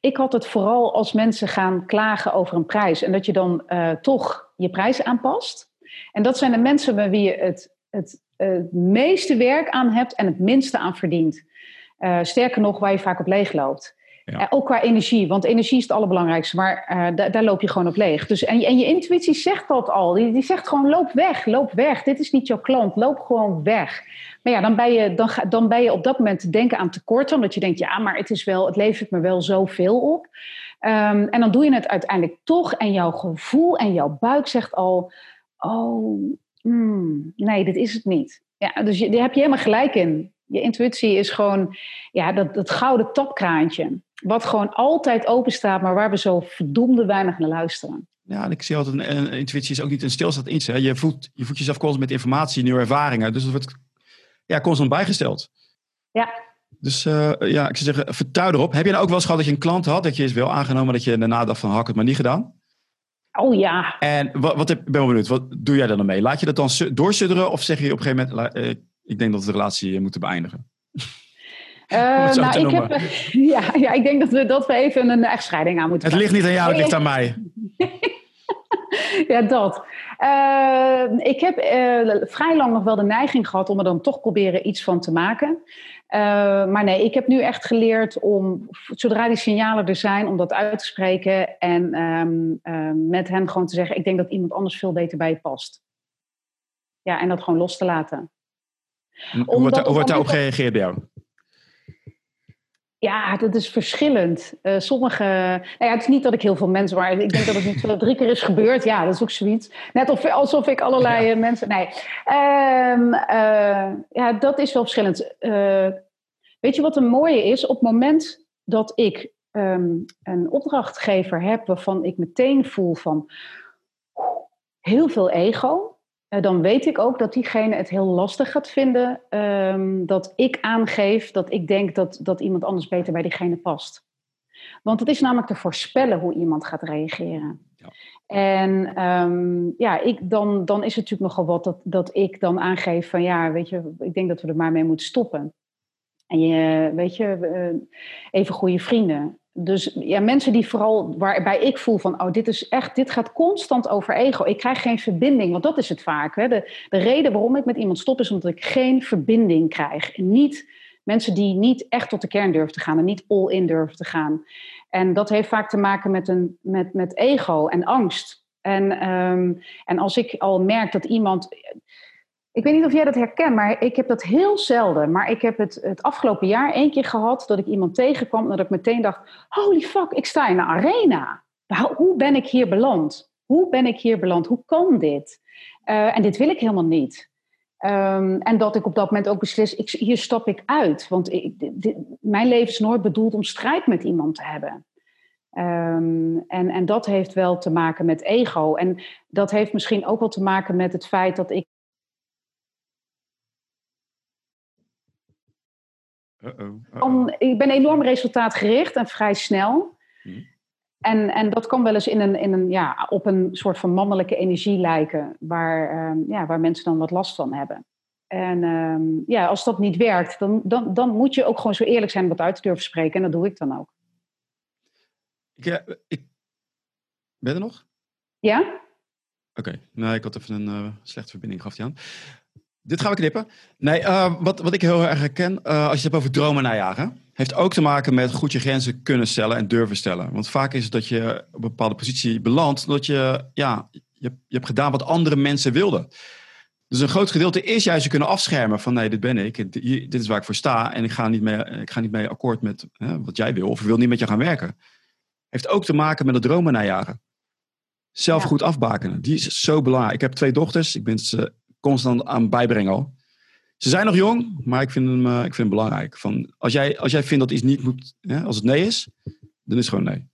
Speaker 2: Ik had het vooral als mensen gaan klagen over een prijs. En dat je dan uh, toch je prijs aanpast. En dat zijn de mensen bij wie je het, het, het meeste werk aan hebt en het minste aan verdient. Uh, sterker nog, waar je vaak op leeg loopt. Uh, ook qua energie, want energie is het allerbelangrijkste, maar uh, daar loop je gewoon op leeg. Dus, en, en je intuïtie zegt dat al. Die, zegt gewoon: loop weg, loop weg. Dit is niet jouw klant, loop gewoon weg. Maar ja, dan ben je, dan, dan ben je op dat moment te denken aan tekorten, omdat je denkt: ja, maar het, is wel, het levert me wel zoveel op. Um, en dan doe je het uiteindelijk toch, en jouw gevoel en jouw buik zegt al: oh, mm, nee, dit is het niet. Ja, dus je, daar heb je helemaal gelijk in. Je intuïtie is gewoon ja, dat, dat gouden tapkraantje. Wat gewoon altijd open staat, maar waar we zo verdomde weinig naar luisteren.
Speaker 1: Ja, en ik zie altijd, een, een intuïtie is ook niet een stilstaand iets. Hè. Je, voelt, je voelt jezelf constant met informatie, nieuwe ervaringen. Dus het wordt ja, constant bijgesteld.
Speaker 2: Ja.
Speaker 1: Dus uh, ja, ik zou zeggen, vertrouw erop. Heb je nou ook wel eens gehad dat je een klant had, dat je is wel aangenomen, dat je daarna dacht van, had ik het maar niet gedaan?
Speaker 2: Oh ja.
Speaker 1: En wat, wat heb, ben wel benieuwd, wat doe jij dan mee? Laat je dat dan doorsudderen of zeg je op een gegeven moment, uh, ik denk dat we de relatie moeten beëindigen? <laughs>
Speaker 2: Uh, nou, ik heb, <laughs> ja, ja, ik denk dat we, dat we even een echtscheiding aan moeten
Speaker 1: Het ligt niet aan jou, het ligt aan <laughs> mij.
Speaker 2: ja, dat. Uh, ik heb uh, vrij lang nog wel de neiging gehad om er dan toch proberen iets van te maken. maar nee, ik heb nu echt geleerd om, zodra die signalen er zijn, om dat uit te spreken. En um, met hen gewoon te zeggen, ik denk dat iemand anders veel beter bij je past. Ja, en dat gewoon los te laten.
Speaker 1: Hoe wordt, hoe wordt daarop gereageerd bij jou?
Speaker 2: Ja, dat is verschillend. Uh, sommige. Nou ja, het is niet dat ik heel veel mensen. Maar ik denk dat het nu drie keer is gebeurd. Ja, dat is ook zoiets. Net of, alsof ik allerlei eh, mensen. Nee. Um, uh, ja, dat is wel verschillend. Uh, weet je wat een mooie is? Op het moment dat ik um, een opdrachtgever heb waarvan ik meteen voel van heel veel ego. Eh, dan weet ik ook dat diegene het heel lastig gaat vinden um, dat ik aangeef dat ik denk dat, dat iemand anders beter bij diegene past. Want het is namelijk te voorspellen hoe iemand gaat reageren. Ja. En um, ja, ik, dan, dan is het natuurlijk nogal wat dat, dat ik dan aangeef van ja, weet je, ik denk dat we er maar mee moeten stoppen. En je, weet je, uh, even goede vrienden dus ja, mensen die vooral, waarbij ik voel van, oh, dit is echt, dit gaat constant over ego. Ik krijg geen verbinding, want dat is het vaak. Hè? De, de reden waarom ik met iemand stop is omdat ik geen verbinding krijg. En niet mensen die niet echt tot de kern durven te gaan en niet all in durven te gaan. En dat heeft vaak te maken met, een, met, met ego en angst. En, um, en als ik al merk dat iemand Ik weet niet of jij dat herkent, maar ik heb dat heel zelden. Maar ik heb het het afgelopen jaar één keer gehad dat ik iemand tegenkwam en dat ik meteen dacht: holy fuck, ik sta in een arena. Hoe ben ik hier beland? Hoe ben ik hier beland? Hoe kan dit? Uh, en dit wil ik helemaal niet. Um, en dat ik op dat moment ook beslis, ik, hier stap ik uit. Want ik, mijn leven is nooit bedoeld om strijd met iemand te hebben. Um, en, en dat heeft wel te maken met ego. En dat heeft misschien ook wel te maken met het feit dat ik Om, ik ben enorm resultaatgericht en vrij snel. Hm. En, en dat kan wel eens in een, in een, ja, op een soort van mannelijke energie lijken, waar, uh, ja, waar mensen dan wat last van hebben. En uh, ja, als dat niet werkt, dan, dan, dan moet je ook gewoon zo eerlijk zijn om dat uit te durven spreken. En dat doe ik dan ook.
Speaker 1: Ik, eh, ik... Ben je er nog?
Speaker 2: Ja?
Speaker 1: Oké, okay. nou, ik had even een uh, slechte verbinding, gaf hij aan. Dit gaan we knippen. Nee, uh, wat, wat ik heel erg herken, uh, als je het hebt over dromen najagen, heeft ook te maken met goed je grenzen kunnen stellen en durven stellen. Want vaak is het dat je op een bepaalde positie belandt, dat je, ja, je, je hebt gedaan wat andere mensen wilden. Dus een groot gedeelte is juist je kunnen afschermen van nee, dit ben ik, dit is waar ik voor sta en ik ga niet mee, ik ga niet mee akkoord met hè, wat jij wil of ik wil niet met je gaan werken. Heeft ook te maken met het dromen najagen. Zelf ja. goed afbakenen, die is zo belangrijk. Ik heb twee dochters, ik ben ze constant aan bijbrengen. Ze zijn nog jong, maar ik vind, hem, uh, ik vind belangrijk. Van, als, jij, als jij vindt dat iets niet moet, als het nee is, dan is het gewoon nee.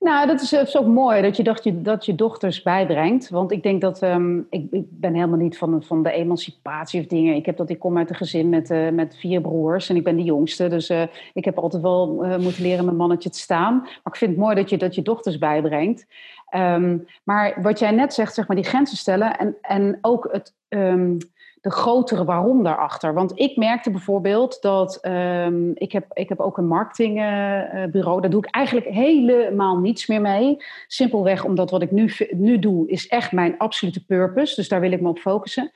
Speaker 2: Nou, dat is, ook mooi dat je, dat, je, dat je dochters bijbrengt. Want ik denk dat, um, ik, ik ben helemaal niet van, van de emancipatie of dingen. Ik, heb dat, ik kom uit een gezin met, uh, met vier broers en ik ben de jongste. Dus uh, ik heb altijd wel moeten leren mijn mannetje te staan. Maar ik vind het mooi dat je, dat je dochters bijbrengt. Um, maar wat jij net zegt, zeg maar, die grenzen stellen en, en ook het... Um, de grotere waarom daarachter. Want ik merkte bijvoorbeeld dat um, ik, heb, ik heb ook een marketingbureau. Uh, Daar doe ik eigenlijk helemaal niets meer mee. Simpelweg omdat wat ik nu, nu doe is echt mijn absolute purpose. Dus daar wil ik me op focussen.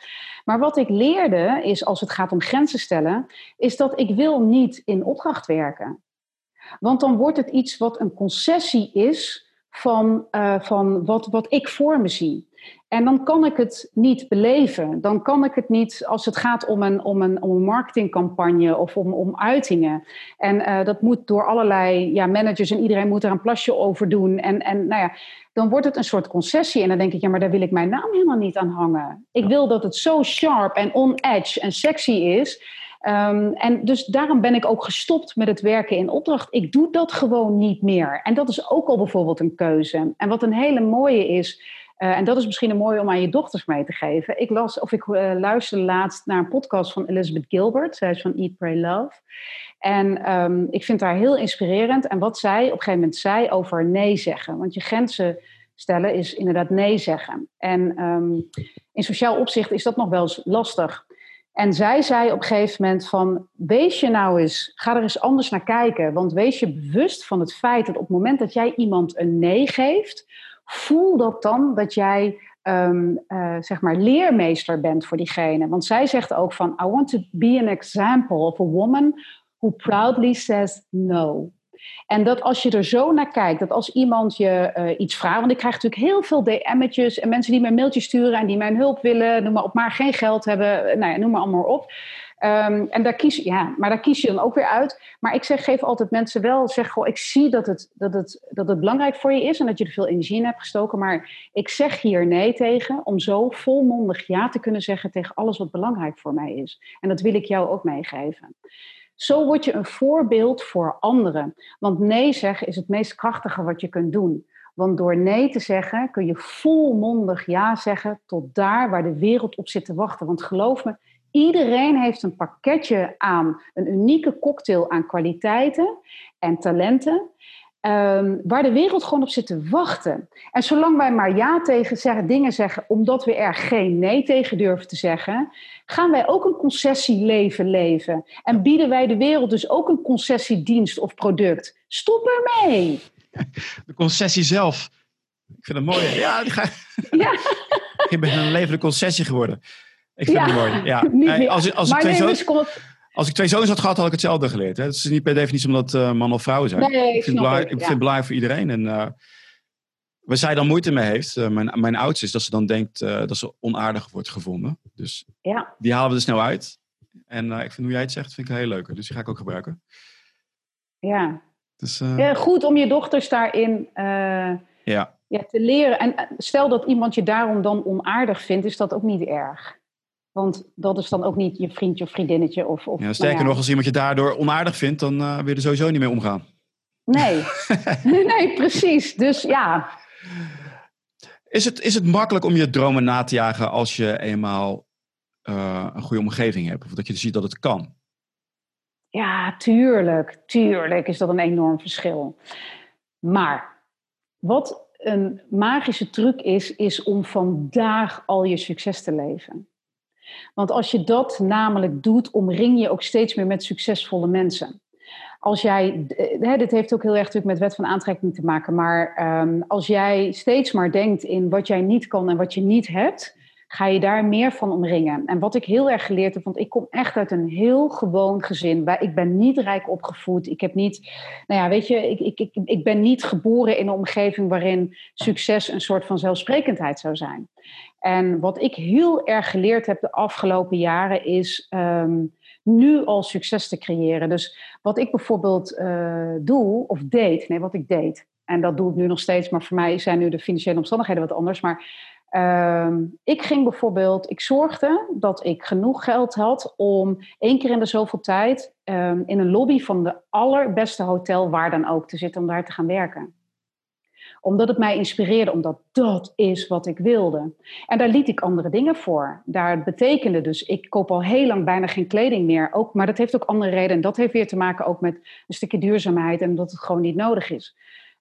Speaker 2: Maar wat ik leerde is als het gaat om grenzen stellen, is dat ik wil niet in opdracht werken. Want dan wordt het iets wat een concessie is van, uh, van wat, wat ik voor me zie. En dan kan ik het niet beleven. Dan kan ik het niet als het gaat om een, om een, om een marketingcampagne of om, om uitingen. En uh, dat moet door allerlei ja, managers en iedereen moet er een plasje over doen. En, en nou ja, dan wordt het een soort concessie. En dan denk ik, ja, maar daar wil ik mijn naam helemaal niet aan hangen. Ik wil dat het zo sharp en on-edge en sexy is. Um, en dus daarom ben ik ook gestopt met het werken in opdracht. Ik doe dat gewoon niet meer. En dat is ook al bijvoorbeeld een keuze. En wat een hele mooie is uh, en dat is misschien een mooie om aan je dochters mee te geven. Ik las of ik uh, luisterde laatst naar een podcast van Elizabeth Gilbert. Zij is van Eat, Pray, Love. En um, ik vind haar heel inspirerend. En wat zij op een gegeven moment zei over nee zeggen. Want je grenzen stellen is inderdaad nee zeggen. En um, in sociaal opzicht is dat nog wel eens lastig. En zij zei op een gegeven moment van, wees je nou eens, ga er eens anders naar kijken. Want wees je bewust van het feit dat op het moment dat jij iemand een nee geeft, voel dat dan dat jij um, uh, zeg maar leermeester bent voor diegene. Want zij zegt ook van, I want to be an example of a woman who proudly says no. En dat als je er zo naar kijkt, dat als iemand je uh, iets vraagt, want ik krijg natuurlijk heel veel DM'tjes en mensen die mij mailtjes sturen en die mijn hulp willen, noem maar op, maar geen geld hebben, nou ja, noem maar allemaal op. Um, en daar kies, ja, maar daar kies je dan ook weer uit. Maar ik zeg, geef altijd mensen wel, zeg gewoon, ik zie dat het, dat, het, dat het belangrijk voor je is en dat je er veel energie in hebt gestoken. Maar ik zeg hier nee tegen om zo volmondig ja te kunnen zeggen tegen alles wat belangrijk voor mij is. En dat wil ik jou ook meegeven. Zo word je een voorbeeld voor anderen. Want nee zeggen is het meest krachtige wat je kunt doen. Want door nee te zeggen kun je volmondig ja zeggen tot daar waar de wereld op zit te wachten. Want geloof me, Iedereen heeft een pakketje aan, een unieke cocktail aan kwaliteiten en talenten. Um, waar de wereld gewoon op zit te wachten. En zolang wij maar ja tegen zeggen, dingen zeggen, omdat we er geen nee tegen durven te zeggen, gaan wij ook een concessieleven leven. En bieden wij de wereld dus ook een concessiedienst of product. Stop ermee!
Speaker 1: De concessie zelf. Ik vind het mooi. Ja, ja. ik ben een levende concessie geworden. Ik vind ja, het mooi. Ja. als, als, ik twee zoons, als ik twee zoons had gehad, had ik hetzelfde geleerd. Hè? Het is niet per definitie omdat uh, man of vrouw zijn.
Speaker 2: Nee,
Speaker 1: ik, vind, het belangrijk, ik vind het belangrijk voor iedereen. En, uh, waar zij dan moeite mee heeft, uh, mijn, mijn oudste, is dat ze dan denkt dat ze onaardig wordt gevonden. Dus
Speaker 2: ja.
Speaker 1: die halen we er snel uit. En ik vind hoe jij het zegt, vind ik heel leuke. Dus die ga ik ook gebruiken.
Speaker 2: Ja.
Speaker 1: Dus,
Speaker 2: ja goed om je dochters daarin
Speaker 1: ja.
Speaker 2: Ja, te leren. En stel dat iemand je daarom dan onaardig vindt, is dat ook niet erg. Want dat is dan ook niet je vriendje of vriendinnetje. Of, of,
Speaker 1: ja, sterker
Speaker 2: nou
Speaker 1: nog, als iemand je daardoor onaardig vindt, dan uh, wil je er sowieso niet mee omgaan. <laughs>
Speaker 2: Nee, nee, precies. Dus ja.
Speaker 1: Is het, is het makkelijk om je dromen na te jagen als je eenmaal uh, een goede omgeving hebt? Of dat je ziet dat het kan?
Speaker 2: Ja, tuurlijk. Tuurlijk is dat een enorm verschil. Maar wat een magische truc is, is om vandaag al je succes te leven. Want als je dat namelijk doet, omring je ook steeds meer met succesvolle mensen. Als jij, hè, dit heeft ook heel erg natuurlijk met wet van aantrekking te maken, maar um, als jij steeds maar denkt in wat jij niet kan en wat je niet hebt, ga je daar meer van omringen. En wat ik heel erg geleerd heb, want ik kom echt uit een heel gewoon gezin. Waar ik ben niet rijk opgevoed. Ik heb niet, nou ja, weet je, ik, ik, ik, ik ben niet geboren in een omgeving waarin succes een soort van zelfsprekendheid zou zijn. En wat ik heel erg geleerd heb de afgelopen jaren is um, nu al succes te creëren. Dus wat ik bijvoorbeeld uh, doe, of deed, nee, wat ik deed. En dat doe ik nu nog steeds, maar voor mij zijn nu de financiële omstandigheden wat anders. Maar Um, ik ging bijvoorbeeld, ik zorgde dat ik genoeg geld had om één keer in de zoveel tijd um, in een lobby van de allerbeste hotel, waar dan ook, te zitten om daar te gaan werken. Omdat het mij inspireerde, omdat dat is wat ik wilde. En daar liet ik andere dingen voor. Daar betekende dus, ik koop al heel lang bijna geen kleding meer. Ook, maar dat heeft ook andere redenen. En dat heeft weer te maken ook met een stukje duurzaamheid en dat het gewoon niet nodig is.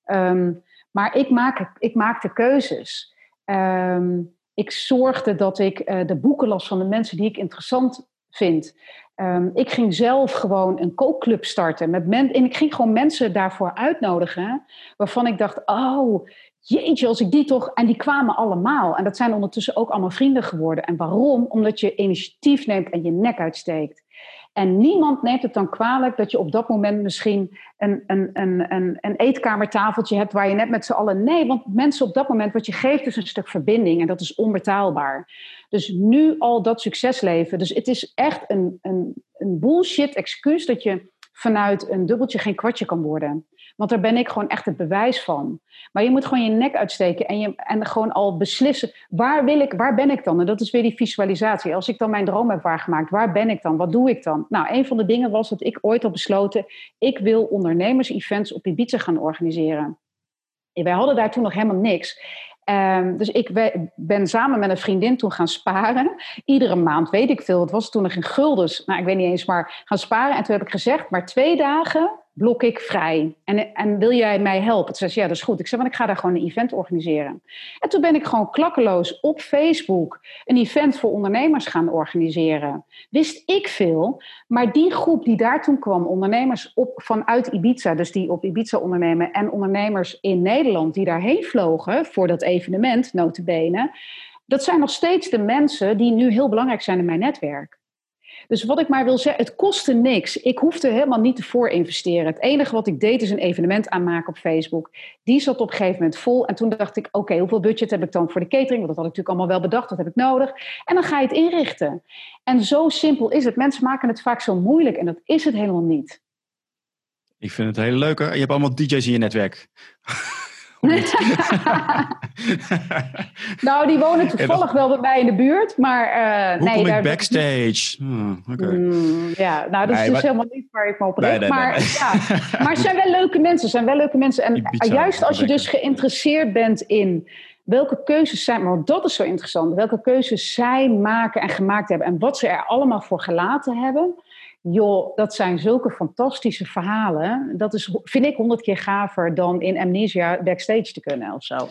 Speaker 2: Um, maar ik, maak, ik maakte keuzes. Um, ik zorgde dat ik uh, de boeken las van de mensen die ik interessant vind. Um, ik ging zelf gewoon een kookclub starten. Met men en ik ging gewoon mensen daarvoor uitnodigen. Waarvan ik dacht, oh, jeetje, als ik die toch... En die kwamen allemaal. En dat zijn ondertussen ook allemaal vrienden geworden. En waarom? Omdat je initiatief neemt en je nek uitsteekt. En niemand neemt het dan kwalijk dat je op dat moment misschien een, een, een, een, een eetkamertafeltje hebt waar je net met z'n allen. Nee, want mensen op dat moment, wat je geeft, is een stuk verbinding en dat is onbetaalbaar. Dus nu al dat succes leven. Dus het is echt een, een, een bullshit excuus dat je vanuit een dubbeltje geen kwartje kan worden. Want daar ben ik gewoon echt het bewijs van. Maar je moet gewoon je nek uitsteken en, je, en gewoon al beslissen, waar, wil ik, waar ben ik dan? En dat is weer die visualisatie. Als ik dan mijn droom heb waargemaakt, waar ben ik dan? Wat doe ik dan? Nou, een van de dingen was dat ik ooit had besloten, ik wil ondernemers-events op Ibiza gaan organiseren. Wij hadden daar toen nog helemaal niks. Um, dus ik ben samen met een vriendin toen gaan sparen. Iedere maand, weet ik veel, het was toen nog in guldens. Nou, ik weet niet eens, maar gaan sparen. En toen heb ik gezegd, maar twee dagen blok ik vrij. En, en wil jij mij helpen? Toen zei ja, dat is goed. Ik zei, want ik ga daar gewoon een event organiseren. En toen ben ik gewoon klakkeloos op Facebook een event voor ondernemers gaan organiseren. Wist ik veel, maar die groep die daar toen kwam, ondernemers op, vanuit Ibiza, dus die op Ibiza ondernemen, en ondernemers in Nederland die daarheen vlogen voor dat evenement, notabene, dat zijn nog steeds de mensen die nu heel belangrijk zijn in mijn netwerk. Dus wat ik maar wil zeggen, het kostte niks. Ik hoefde helemaal niet te voorinvesteren. Het enige wat ik deed is een evenement aanmaken op Facebook. Die zat op een gegeven moment vol. En toen dacht ik, oké, hoeveel budget heb ik dan voor de catering? Want dat had ik natuurlijk allemaal wel bedacht, dat heb ik nodig. En dan ga je het inrichten. En zo simpel is het. Mensen maken het vaak zo moeilijk en dat is het helemaal niet.
Speaker 1: Ik vind het heel leuk. Je hebt allemaal DJ's in je netwerk. <laughs>
Speaker 2: nou, die wonen toevallig wel bij mij in de buurt, maar... Uh,
Speaker 1: Hoe
Speaker 2: nee,
Speaker 1: kom
Speaker 2: daar...
Speaker 1: ik backstage? Okay.
Speaker 2: mm, ja, nou, dat is dus
Speaker 1: maar-
Speaker 2: helemaal niet waar ik me op richt.
Speaker 1: Nee,
Speaker 2: maar. Ja, maar zijn wel leuke mensen, zijn wel leuke mensen. En
Speaker 1: Ibiza,
Speaker 2: juist als je dus geïnteresseerd bent in welke keuzes zijn... Maar dat is zo interessant. Welke keuzes zij maken en gemaakt hebben... en wat ze er allemaal voor gelaten hebben... Joh, dat zijn zulke fantastische verhalen. Dat is, vind ik, honderd keer gaver dan in Amnesia backstage te kunnen of zo.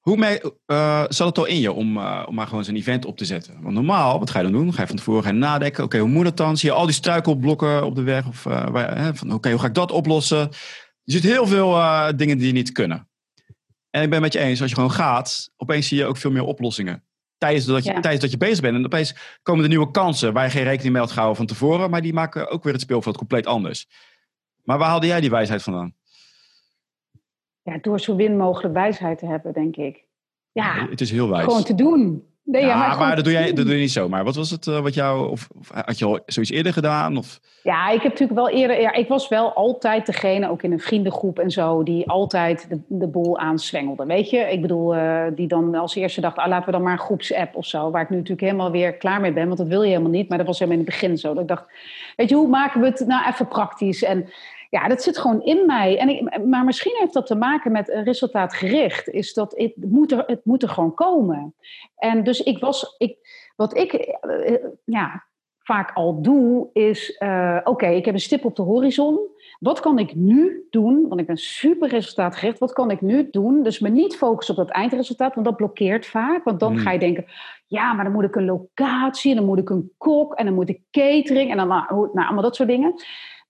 Speaker 1: Hoe mee, eh, zat het al in je om, eh, om maar gewoon zo'n event op te zetten? Want normaal, wat ga je dan doen? Ga je van tevoren gaan nadenken. Oké, hoe moet het dan? Zie je al die struikelblokken op de weg? Of eh, hè, van oké, hoe ga ik dat oplossen? Je ziet heel veel dingen die niet kunnen. En ik ben het met je eens, als je gewoon gaat, opeens zie je ook veel meer oplossingen. Tijdens dat je,
Speaker 2: Ja.
Speaker 1: tijdens dat je bezig bent. En opeens komen er nieuwe kansen waar je geen rekening mee had gehouden van tevoren. Maar die maken ook weer het speelveld compleet anders. Maar waar haalde jij die wijsheid vandaan?
Speaker 2: Ja, door zo win mogelijk wijsheid te hebben, denk ik. Ja,
Speaker 1: het is heel wijs.
Speaker 2: Gewoon te doen.
Speaker 1: Nee, ja, maar, maar dat, doe jij, dat doe je niet zo. Maar wat was het uh, wat jou, of, of, had je al zoiets eerder gedaan? Of?
Speaker 2: Ja, ik heb natuurlijk wel eerder, ja, ik was wel altijd degene, ook in een vriendengroep en zo, die altijd de, de boel aanswengelde. Weet je, ik bedoel, uh, die dan als eerste dacht, ah, laten we dan maar een groepsapp of zo, waar ik nu natuurlijk helemaal weer klaar mee ben, want dat wil je helemaal niet. Maar dat was helemaal in het begin zo. Dat ik dacht, weet je, hoe maken we het nou even praktisch? En ja, dat zit gewoon in mij. En ik, maar misschien heeft dat te maken met resultaatgericht. Is dat het moet, er, het moet er gewoon komen. En dus ik was, ik, wat ik uh, ja, vaak al doe, is: uh, oké, okay, ik heb een stip op de horizon. Wat kan ik nu doen? Want ik ben super resultaatgericht. Wat kan ik nu doen? Dus me niet focussen op dat eindresultaat, want dat blokkeert vaak. Want dan mm. ga je denken: ja, maar dan moet ik een locatie, en dan moet ik een kok, en dan moet ik catering, en dan nou, nou allemaal dat soort dingen.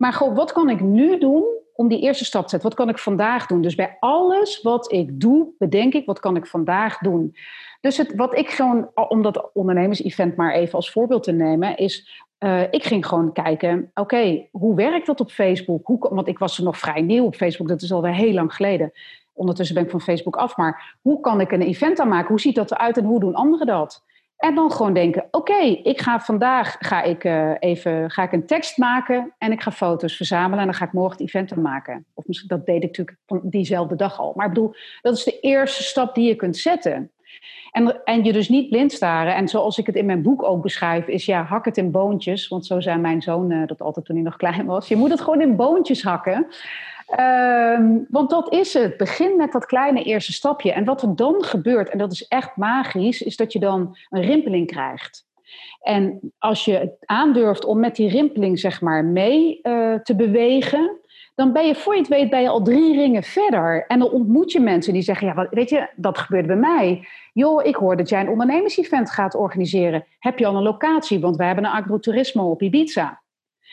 Speaker 2: Maar gewoon, wat kan ik nu doen om die eerste stap te zetten? Wat kan ik vandaag doen? Dus bij alles wat ik doe, bedenk ik, wat kan ik vandaag doen? Dus het, wat ik gewoon, om dat ondernemers-event maar even als voorbeeld te nemen, is uh, ik ging gewoon kijken, oké, hoe werkt dat op Facebook? Hoe, want ik was er nog vrij nieuw op Facebook, dat is alweer heel lang geleden. Ondertussen ben ik van Facebook af, maar hoe kan ik een event aanmaken? Hoe ziet dat eruit en hoe doen anderen dat? En dan gewoon denken: oké, ik ga vandaag ga ik, uh, even ga ik een tekst maken en ik ga foto's verzamelen en dan ga ik morgen het event maken. Of misschien dat deed ik natuurlijk van diezelfde dag al. Maar ik bedoel, dat is de eerste stap die je kunt zetten. En, en je dus niet blind staren. En zoals ik het in mijn boek ook beschrijf, is ja, hak het in boontjes. Want zo zei mijn zoon uh, dat altijd toen hij nog klein was. Je moet het gewoon in boontjes hakken. Ehm, want dat is het. Begin met dat kleine eerste stapje. En wat er dan gebeurt, en dat is echt magisch, is dat je dan een rimpeling krijgt. En als je het aandurft om met die rimpeling zeg maar mee uh, te bewegen, dan ben je voor je het weet ben al drie ringen verder. En dan ontmoet je mensen die zeggen, ja, weet je, dat gebeurt bij mij. Joh, ik hoor dat jij een ondernemersevent gaat organiseren. Heb je al een locatie? Want wij hebben een agrotourisme op Ibiza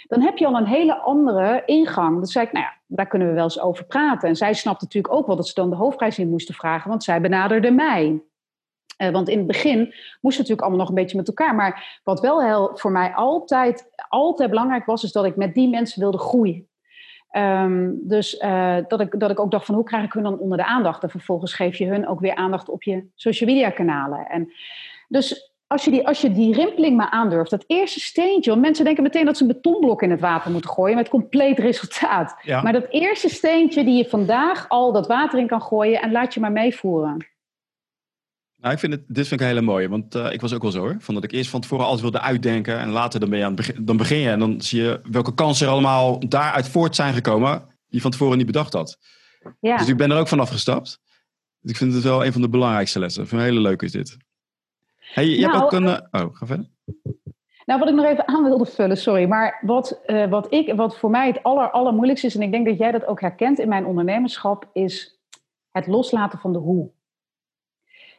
Speaker 2: dan heb je al een hele andere ingang. Dan zei ik, nou ja, daar kunnen we wel eens over praten. En zij snapte natuurlijk ook wel dat ze dan de hoofdprijs in moesten vragen, want zij benaderde mij. Uh, want in het begin moesten we natuurlijk allemaal nog een beetje met elkaar. Maar wat wel heel, voor mij altijd, altijd belangrijk was, is dat ik met die mensen wilde groeien. Um, dus uh, dat, ik, dat ik ook dacht van hoe krijg ik hun dan onder de aandacht? En vervolgens geef je hun ook weer aandacht op je social media kanalen. En dus als je, die, als je die rimpeling maar aandurft, dat eerste steentje, want mensen denken meteen dat ze een betonblok in het water moeten gooien met compleet resultaat. Maar dat eerste steentje die je vandaag al dat water in kan gooien en laat je maar meevoeren.
Speaker 1: Nou, ik vind het, dit vind ik een hele mooie, want uh, ik was ook wel zo hoor. Van dat ik eerst van tevoren alles wilde uitdenken en later dan, ben je aan begin, dan begin je en dan zie je welke kansen er allemaal daaruit voort zijn gekomen die van tevoren niet bedacht had. Ja. Dus ik ben er ook vanaf gestapt. Dus ik vind het wel een van de belangrijkste lessen. Ik vind het hele leuk is dit. Hey, je nou, hebt ook een. Eh, oh, ga verder.
Speaker 2: Nou, wat ik nog even aan wilde vullen, sorry. Maar wat, uh, wat, ik, wat voor mij het aller, allermoeilijkste is, en ik denk dat jij dat ook herkent in mijn ondernemerschap, is het loslaten van de hoe.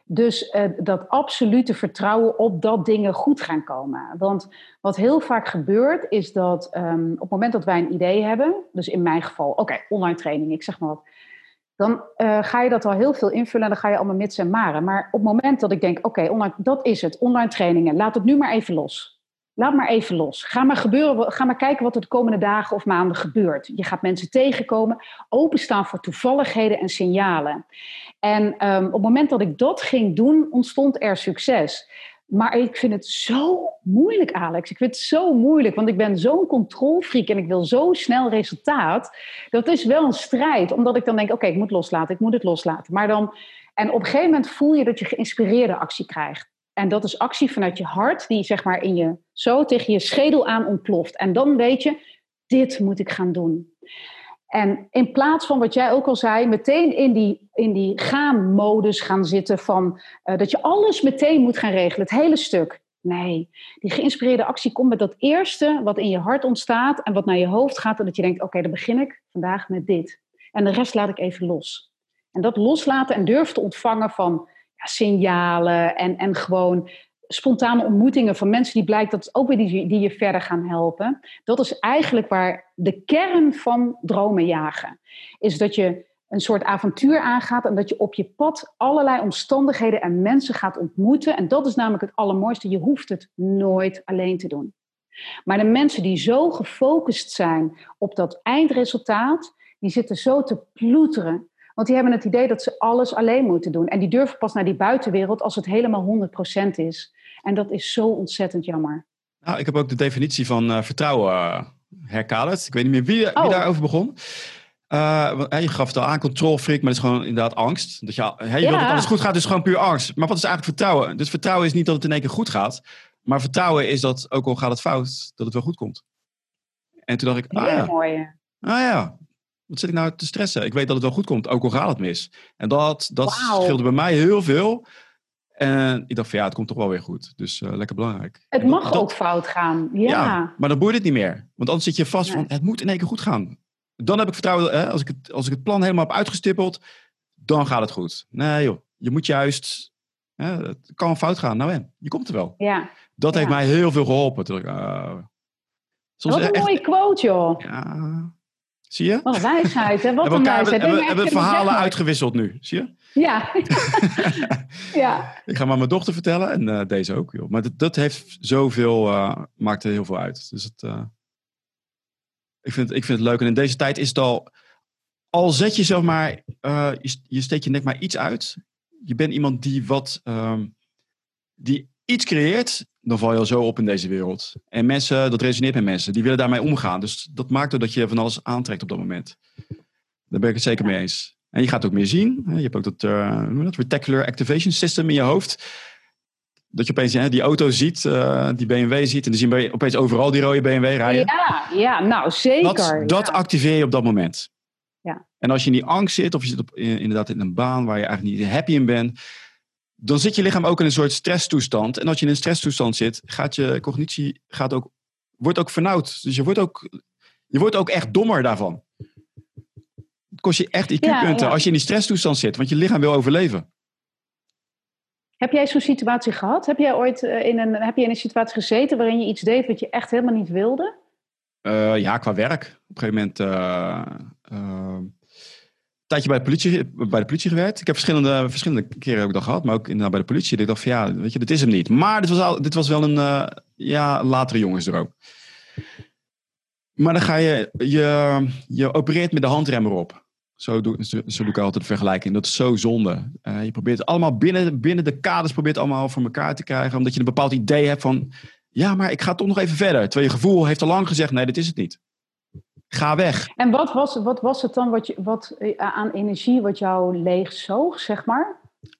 Speaker 2: Dus uh, dat absolute vertrouwen op dat dingen goed gaan komen. Want wat heel vaak gebeurt, is dat um, op het moment dat wij een idee hebben, dus in mijn geval, oké, okay, online training, ik zeg maar wat dan uh, ga je dat al heel veel invullen en dan ga je allemaal mits en maren. Maar op het moment dat ik denk, oké, okay, dat is het, online trainingen, laat het nu maar even los. Laat maar even los. Ga maar, gebeuren, ga maar kijken wat er de komende dagen of maanden gebeurt. Je gaat mensen tegenkomen, openstaan voor toevalligheden en signalen. En um, op het moment dat ik dat ging doen, ontstond er succes. Maar ik vind het zo moeilijk, Alex. Ik vind het zo moeilijk, want ik ben zo'n controlfreak en ik wil zo snel resultaat. Dat is wel een strijd, omdat ik dan denk: oké, ik moet loslaten, ik moet het loslaten. Maar dan, en op een gegeven moment voel je dat je geïnspireerde actie krijgt. En dat is actie vanuit je hart, die zeg maar in je zo tegen je schedel aan ontploft. En dan weet je: dit moet ik gaan doen. En in plaats van wat jij ook al zei, meteen in die, in die gaan-modus gaan zitten van uh, dat je alles meteen moet gaan regelen, het hele stuk. Nee, die geïnspireerde actie komt met dat eerste wat in je hart ontstaat en wat naar je hoofd gaat. En dat je denkt, oké, dan begin ik vandaag met dit. En de rest laat ik even los. En dat loslaten en durf te ontvangen van ja, signalen en, en gewoon spontane ontmoetingen van mensen die blijkt dat ook weer die, die je verder gaan helpen. Dat is eigenlijk waar de kern van dromen jagen. Is dat je een soort avontuur aangaat en dat je op je pad allerlei omstandigheden en mensen gaat ontmoeten. En dat is namelijk het allermooiste. Je hoeft het nooit alleen te doen. Maar de mensen die zo gefocust zijn op dat eindresultaat, die zitten zo te ploeteren Want die hebben het idee dat ze alles alleen moeten doen. En die durven pas naar die buitenwereld als het helemaal 100% is. En dat is zo ontzettend jammer.
Speaker 1: Nou, ik heb ook de definitie van uh, vertrouwen uh, herkaderd. Ik weet niet meer wie, wie
Speaker 2: Oh.
Speaker 1: daarover begon. Uh, want, je gaf het al aan, controlfreak, maar het is gewoon inderdaad angst. Dat je, hè, je
Speaker 2: Ja.
Speaker 1: wil dat alles goed gaat, dus gewoon puur angst. Maar wat is eigenlijk vertrouwen? Dus vertrouwen is niet dat het in één keer goed gaat. Maar vertrouwen is dat, ook al gaat het fout, dat het wel goed komt. En toen dacht ik, ah ja,
Speaker 2: mooi.
Speaker 1: ah ja, wat zit ik nou te stressen? Ik weet dat het wel goed komt, ook al gaat het mis. En dat, dat scheelde bij mij heel veel. En ik dacht van ja, het komt toch wel weer goed. Dus uh, lekker belangrijk.
Speaker 2: Het mag
Speaker 1: dat-
Speaker 2: ook fout gaan. Ja.
Speaker 1: maar dan boeit het niet meer. Want anders zit je vast van het moet in één keer goed gaan. Dan heb ik vertrouwen, hè, als, ik het, als ik het plan helemaal heb uitgestippeld, dan gaat het goed. Nee joh, je moet juist, hè, het kan fout gaan. Nou en, je komt er wel.
Speaker 2: ja.
Speaker 1: Dat heeft mij heel veel geholpen. Toen ik, uh, soms
Speaker 2: Wat een
Speaker 1: echt,
Speaker 2: mooie quote, joh.
Speaker 1: ja, zie je?
Speaker 2: Wat een wijsheid, hè? Wat
Speaker 1: hebben
Speaker 2: een wijsheid.
Speaker 1: hebben, hebben verhalen uitgewisseld nu, zie je?
Speaker 2: Ja. <laughs> ja.
Speaker 1: Ik ga maar mijn dochter vertellen en eh, deze ook. Joh. Maar dat, dat heeft zoveel, eh maakt er heel veel uit. Dus het, eh, ik, vind, ik vind het leuk. En in deze tijd is het al, al zet je zeg maar, je, je steekt je nek maar iets uit. Je bent iemand die wat, ehm, die iets creëert, dan val je al zo op in deze wereld. En mensen, dat resoneert met mensen, die willen daarmee omgaan. Dus dat maakt er dat je van alles aantrekt op dat moment. Daar ben ik het zeker mee eens. En je gaat ook meer zien. Je hebt ook dat, je dat Reticular Activation System in je hoofd. Dat je opeens hè, die auto ziet, eh, die BMW ziet. En dan zien we opeens overal die rode BMW rijden.
Speaker 2: Ja, ja, nou zeker.
Speaker 1: Dat, dat
Speaker 2: ja.
Speaker 1: activeer je op dat moment.
Speaker 2: Ja.
Speaker 1: En als je in die angst zit, of je zit op, in- inderdaad in een baan waar je eigenlijk niet happy in bent, dan zit je lichaam ook in een soort stresstoestand. En als je in een stresstoestand zit, gaat je cognitie gaat ook, wordt ook vernauwd. Dus je wordt ook, je wordt ook echt dommer daarvan. Het kost je echt IQ-punten
Speaker 2: Ja, ja.
Speaker 1: als je in die stresstoestand zit, want je lichaam wil overleven.
Speaker 2: Heb jij zo'n situatie gehad? Heb jij ooit eh, in een, heb je in een situatie gezeten waarin je iets deed wat je echt helemaal niet wilde?
Speaker 1: Eh, ja, qua werk. Op een gegeven moment. eh, tijdje bij de, politie, bij de politie gewerkt. Ik heb verschillende, verschillende keren ook dat gehad, maar ook inderdaad bij de politie. Ik dacht van ja, weet je, dit is hem niet. Maar dit was, al, dit was wel een eh, ja, latere jongensdroom. Maar dan ga je, je, je opereert met de handrem erop. Zo doe, zo, doe ik altijd de vergelijking. Dat is zo zonde. Eh, je probeert allemaal binnen, binnen de kaders probeert allemaal voor elkaar te krijgen. Omdat je een bepaald idee hebt van... Ja, maar ik ga toch nog even verder. Terwijl je gevoel heeft al lang gezegd... Nee, dit is het niet. Ga weg.
Speaker 2: En wat was, wat was het dan wat je, wat, eh, aan energie wat jou leeg zoog, zeg maar?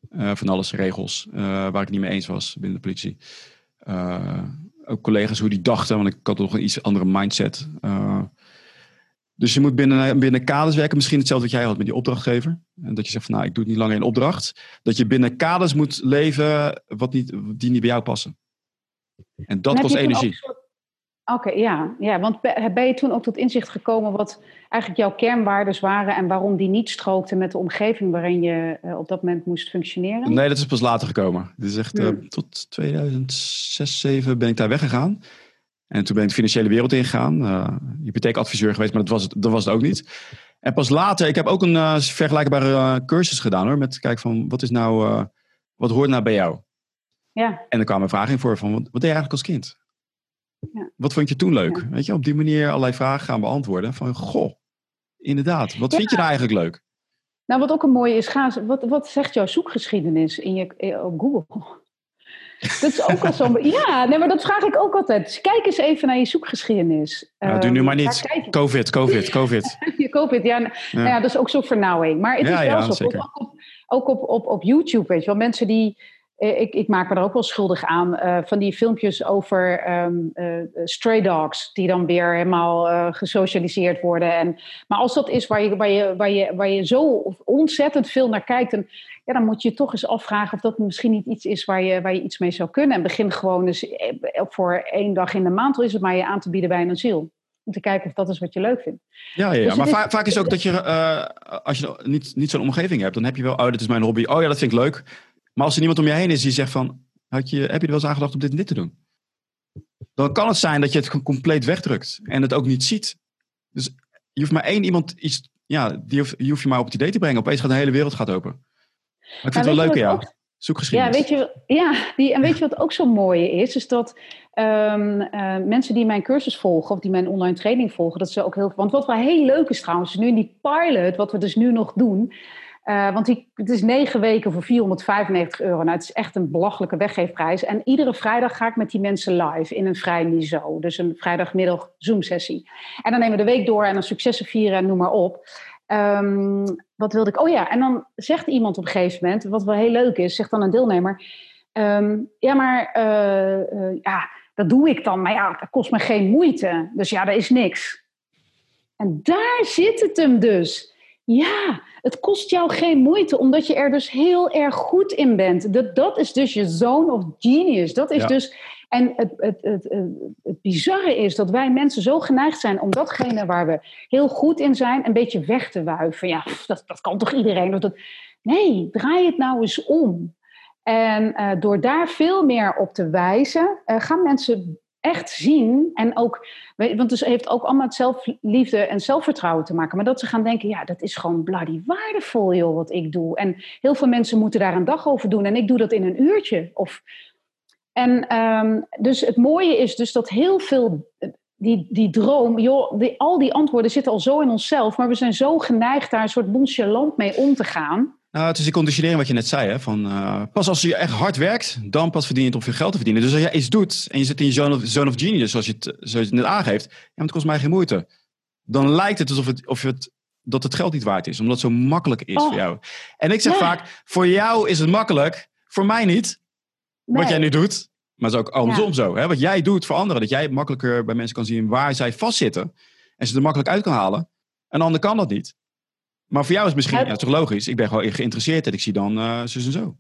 Speaker 1: Eh, van alles regels eh, waar ik niet mee eens was binnen de politie. Eh, ook collega's hoe die dachten, want ik had toch een iets andere mindset. Eh, dus je moet binnen, binnen kaders werken. Misschien hetzelfde wat jij had met die opdrachtgever. En dat je zegt van nou, ik doe het niet langer in opdracht. Dat je binnen kaders moet leven wat niet, die niet bij jou passen. En dat
Speaker 2: En
Speaker 1: kost
Speaker 2: toen
Speaker 1: energie.
Speaker 2: Oké, ja, ja, want be- ben je toen ook tot inzicht gekomen wat eigenlijk jouw kernwaarden waren en waarom die niet strookten met de omgeving waarin je eh, op dat moment moest functioneren?
Speaker 1: Nee, dat is pas later gekomen. Dit is echt eh,
Speaker 2: Hmm.
Speaker 1: tot 2006, 2007 ben ik daar weggegaan. En toen ben ik de financiële wereld ingegaan. eh hypotheekadviseur geweest, maar dat was, het, dat was het ook niet. En pas later, ik heb ook een vergelijkbare cursus gedaan hoor. Met kijken van, wat is nou, wat hoort nou bij jou?
Speaker 2: Ja,
Speaker 1: En er kwamen vragen in voor van, wat, wat deed je eigenlijk als kind?
Speaker 2: Ja.
Speaker 1: Wat vond je toen leuk?
Speaker 2: Ja.
Speaker 1: Weet je, op die manier allerlei vragen gaan beantwoorden. Van, goh, inderdaad, wat vind je nou eigenlijk leuk?
Speaker 2: nou wat ook een mooie is, ga, wat, wat zegt jouw zoekgeschiedenis in je, eh, op Google? <laughs> Dat is ook al zo. Ja, nee, maar dat vraag ik ook altijd. Dus kijk eens even naar je zoekgeschiedenis.
Speaker 1: Nou, doe nu
Speaker 2: Ehm,
Speaker 1: maar niet. Covid, covid, <laughs> covid.
Speaker 2: Je COVID, ja, nou ja, dat is ook zo'n vernauwing. Maar het
Speaker 1: Ja,
Speaker 2: is wel
Speaker 1: ja,
Speaker 2: zo. Ook, op, ook op, op, op YouTube, weet je wel. Mensen die... eh, Ik, ik maak me er ook wel schuldig aan. eh, van die filmpjes over ehm, eh, stray dogs. Die dan weer helemaal gesocialiseerd worden. En, maar als dat is waar je, waar, je, waar, je, waar je zo ontzettend veel naar kijkt... Dan, ja, dan moet je je toch eens afvragen of dat misschien niet iets is waar je, waar je iets mee zou kunnen. En begin gewoon eens voor één dag in de maand... al is het maar je aan te bieden bij een asiel. Om te kijken of dat is wat je leuk vindt.
Speaker 1: Ja, ja, ja.
Speaker 2: Dus
Speaker 1: maar
Speaker 2: is-
Speaker 1: vaak is ook dat je, als je niet, niet zo'n omgeving hebt, dan heb je wel, oh, dat is mijn hobby. Oh ja, dat vind ik leuk. Maar als er niemand om je heen is die zegt van, had je, heb je er wel eens aan gedacht om dit en dit te doen? Dan kan het zijn dat je het compleet wegdrukt en het ook niet ziet. Dus je hoeft maar één iemand iets, ja, die hoef, die hoef je maar op het idee te brengen. Opeens gaat de hele wereld gaat open. Maar ik vind het wel leuk,
Speaker 2: je
Speaker 1: ja.
Speaker 2: ook-. Ja, weet je, ja die, en weet je wat ook zo mooi is? Is dat ehm, eh, mensen die mijn cursus volgen of die mijn online training volgen, dat ze ook heel. Want wat wel heel leuk is trouwens, nu in die pilot, wat we dus nu nog doen. Uh, want het is negen weken voor 495 euro. Nou, het is echt een belachelijke weggeefprijs. En iedere vrijdag ga ik met die mensen live in een vrij niveau. Dus een vrijdagmiddag Zoom-sessie. En dan nemen we de week door en dan successen vieren en noem maar op. Um, wat wilde ik? Oh ja, en dan zegt iemand op een gegeven moment, wat wel heel leuk is, zegt dan een deelnemer: um, Ja, maar uh, uh, ja, dat doe ik dan. Maar ja, dat kost me geen moeite. Dus ja, dat is niks. En daar zit het hem dus. Ja, het kost jou geen moeite, omdat je er dus heel erg goed in bent. Dat, dat is dus je zone of genius. Dat is dus. En het, het, het, het, bizarre is dat wij mensen zo geneigd zijn om datgene waar we heel goed in zijn, een beetje weg te wuiven. Ja, dat, dat kan toch iedereen? Dat, nee, draai het nou eens om. En uh, door daar veel meer op te wijzen, uh, gaan mensen echt zien. En ook, want het heeft ook allemaal met zelfliefde en zelfvertrouwen te maken. Maar dat ze gaan denken, ja, dat is gewoon bloody waardevol, joh, wat ik doe. En heel veel mensen moeten daar een dag over doen. En ik doe dat in een uurtje. Of, en um, dus het mooie is dus dat heel veel die, die droom, joh, die, al die antwoorden zitten al zo in onszelf, maar we zijn zo geneigd daar een soort nonchalant mee om te gaan.
Speaker 1: Nou, het is die conditionering wat je net zei. Hè? Van, uh, pas als je echt hard werkt, dan pas verdien je het om veel geld te verdienen. Dus als jij iets doet en je zit in je zone of, zone of genius, zoals je, het, zoals je het net aangeeft, ja, maar het kost mij geen moeite. Dan lijkt het alsof het, of het, dat het geld niet waard is, omdat het zo makkelijk is oh. voor jou. En ik zeg vaak, voor jou is het makkelijk, voor mij niet. Nee. Wat jij nu doet. Maar het is ook andersom ja. zo. Hè? Wat jij doet voor anderen, dat jij makkelijker bij mensen kan zien waar zij vastzitten. En ze er makkelijk uit kan halen. Een ander kan dat niet. Maar voor jou is misschien, ja, toch logisch. Ik ben gewoon geïnteresseerd en ik zie dan uh, zus en zo.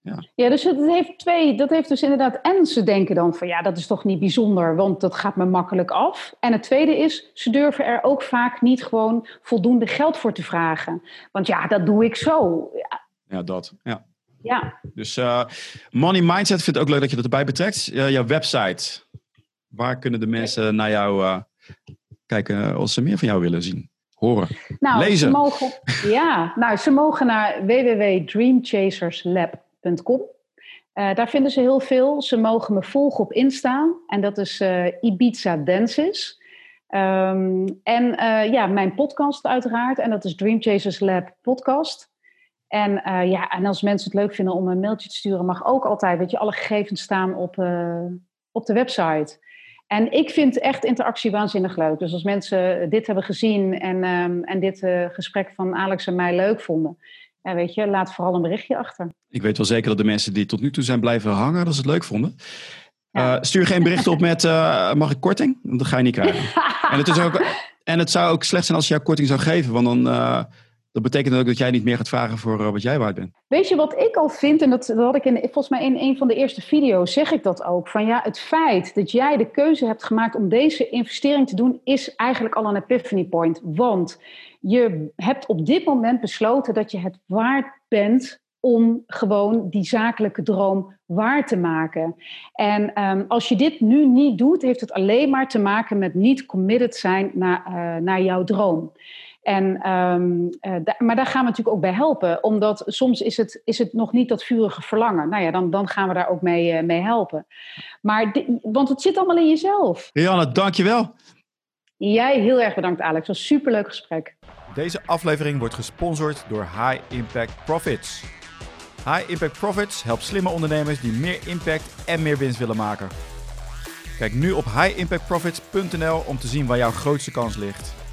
Speaker 2: Ja. ja, dus het heeft twee. Dat heeft dus inderdaad. En ze denken dan van ja, dat is toch niet bijzonder, want dat gaat me makkelijk af. En het tweede is, ze durven er ook vaak niet gewoon voldoende geld voor te vragen. Want ja, dat doe ik zo.
Speaker 1: Ja, ja dat. Ja.
Speaker 2: ja.
Speaker 1: Dus uh, Money Mindset vind ik ook leuk dat je dat erbij betrekt. Uh, jouw website. Waar kunnen de mensen naar jou uh, kijken als ze meer van jou willen zien? Horen,
Speaker 2: nou,
Speaker 1: lezen?
Speaker 2: Ze mogen, <laughs> ja, nou, ze mogen naar www.dreamchaserslab.com. Uh, daar vinden ze heel veel. Ze mogen me volgen op Insta. En dat is uh, Ibiza Dances. Um, en uh, ja, mijn podcast uiteraard. En dat is Dream Chasers Lab podcast. En ja, en als mensen het leuk vinden om een mailtje te sturen, mag ook altijd. Weet je, alle gegevens staan op, op de website. En ik vind echt interactie waanzinnig leuk. Dus als mensen dit hebben gezien en, um, en dit uh, gesprek van Alex en mij leuk vonden, ja, weet je, laat vooral een berichtje achter.
Speaker 1: Ik weet wel zeker dat de mensen die tot nu toe zijn blijven hangen, dat ze het leuk vonden. Ja. Uh, stuur geen bericht op met uh, mag ik korting? Dat ga je niet krijgen. <laughs> en, het is ook, en het zou ook slecht zijn als je jou korting zou geven, want dan dat betekent ook dat jij niet meer gaat vragen voor uh, wat jij waard bent.
Speaker 2: Weet je wat ik al vind, en dat, dat had ik in, volgens mij in een van de eerste video's, zeg ik dat ook. Van ja, het feit dat jij de keuze hebt gemaakt om deze investering te doen, is eigenlijk al een epiphany point. Want je hebt op dit moment besloten dat je het waard bent om gewoon die zakelijke droom waar te maken. En um, als je dit nu niet doet, heeft het alleen maar te maken met niet committed zijn naar, uh, naar jouw droom. En, um, uh, da maar daar gaan we natuurlijk ook bij helpen, omdat soms is het, is het nog niet dat vurige verlangen. Nou ja, dan, dan gaan we daar ook mee, uh, mee helpen. Maar want het zit allemaal in jezelf.
Speaker 1: Rianne, dankjewel.
Speaker 2: Jij heel erg bedankt, Alex. Het was een superleuk gesprek.
Speaker 1: Deze aflevering wordt gesponsord door High Impact Profits. High Impact Profits helpt slimme ondernemers die meer impact en meer winst willen maken. Kijk nu op highimpactprofits.nl om te zien waar jouw grootste kans ligt.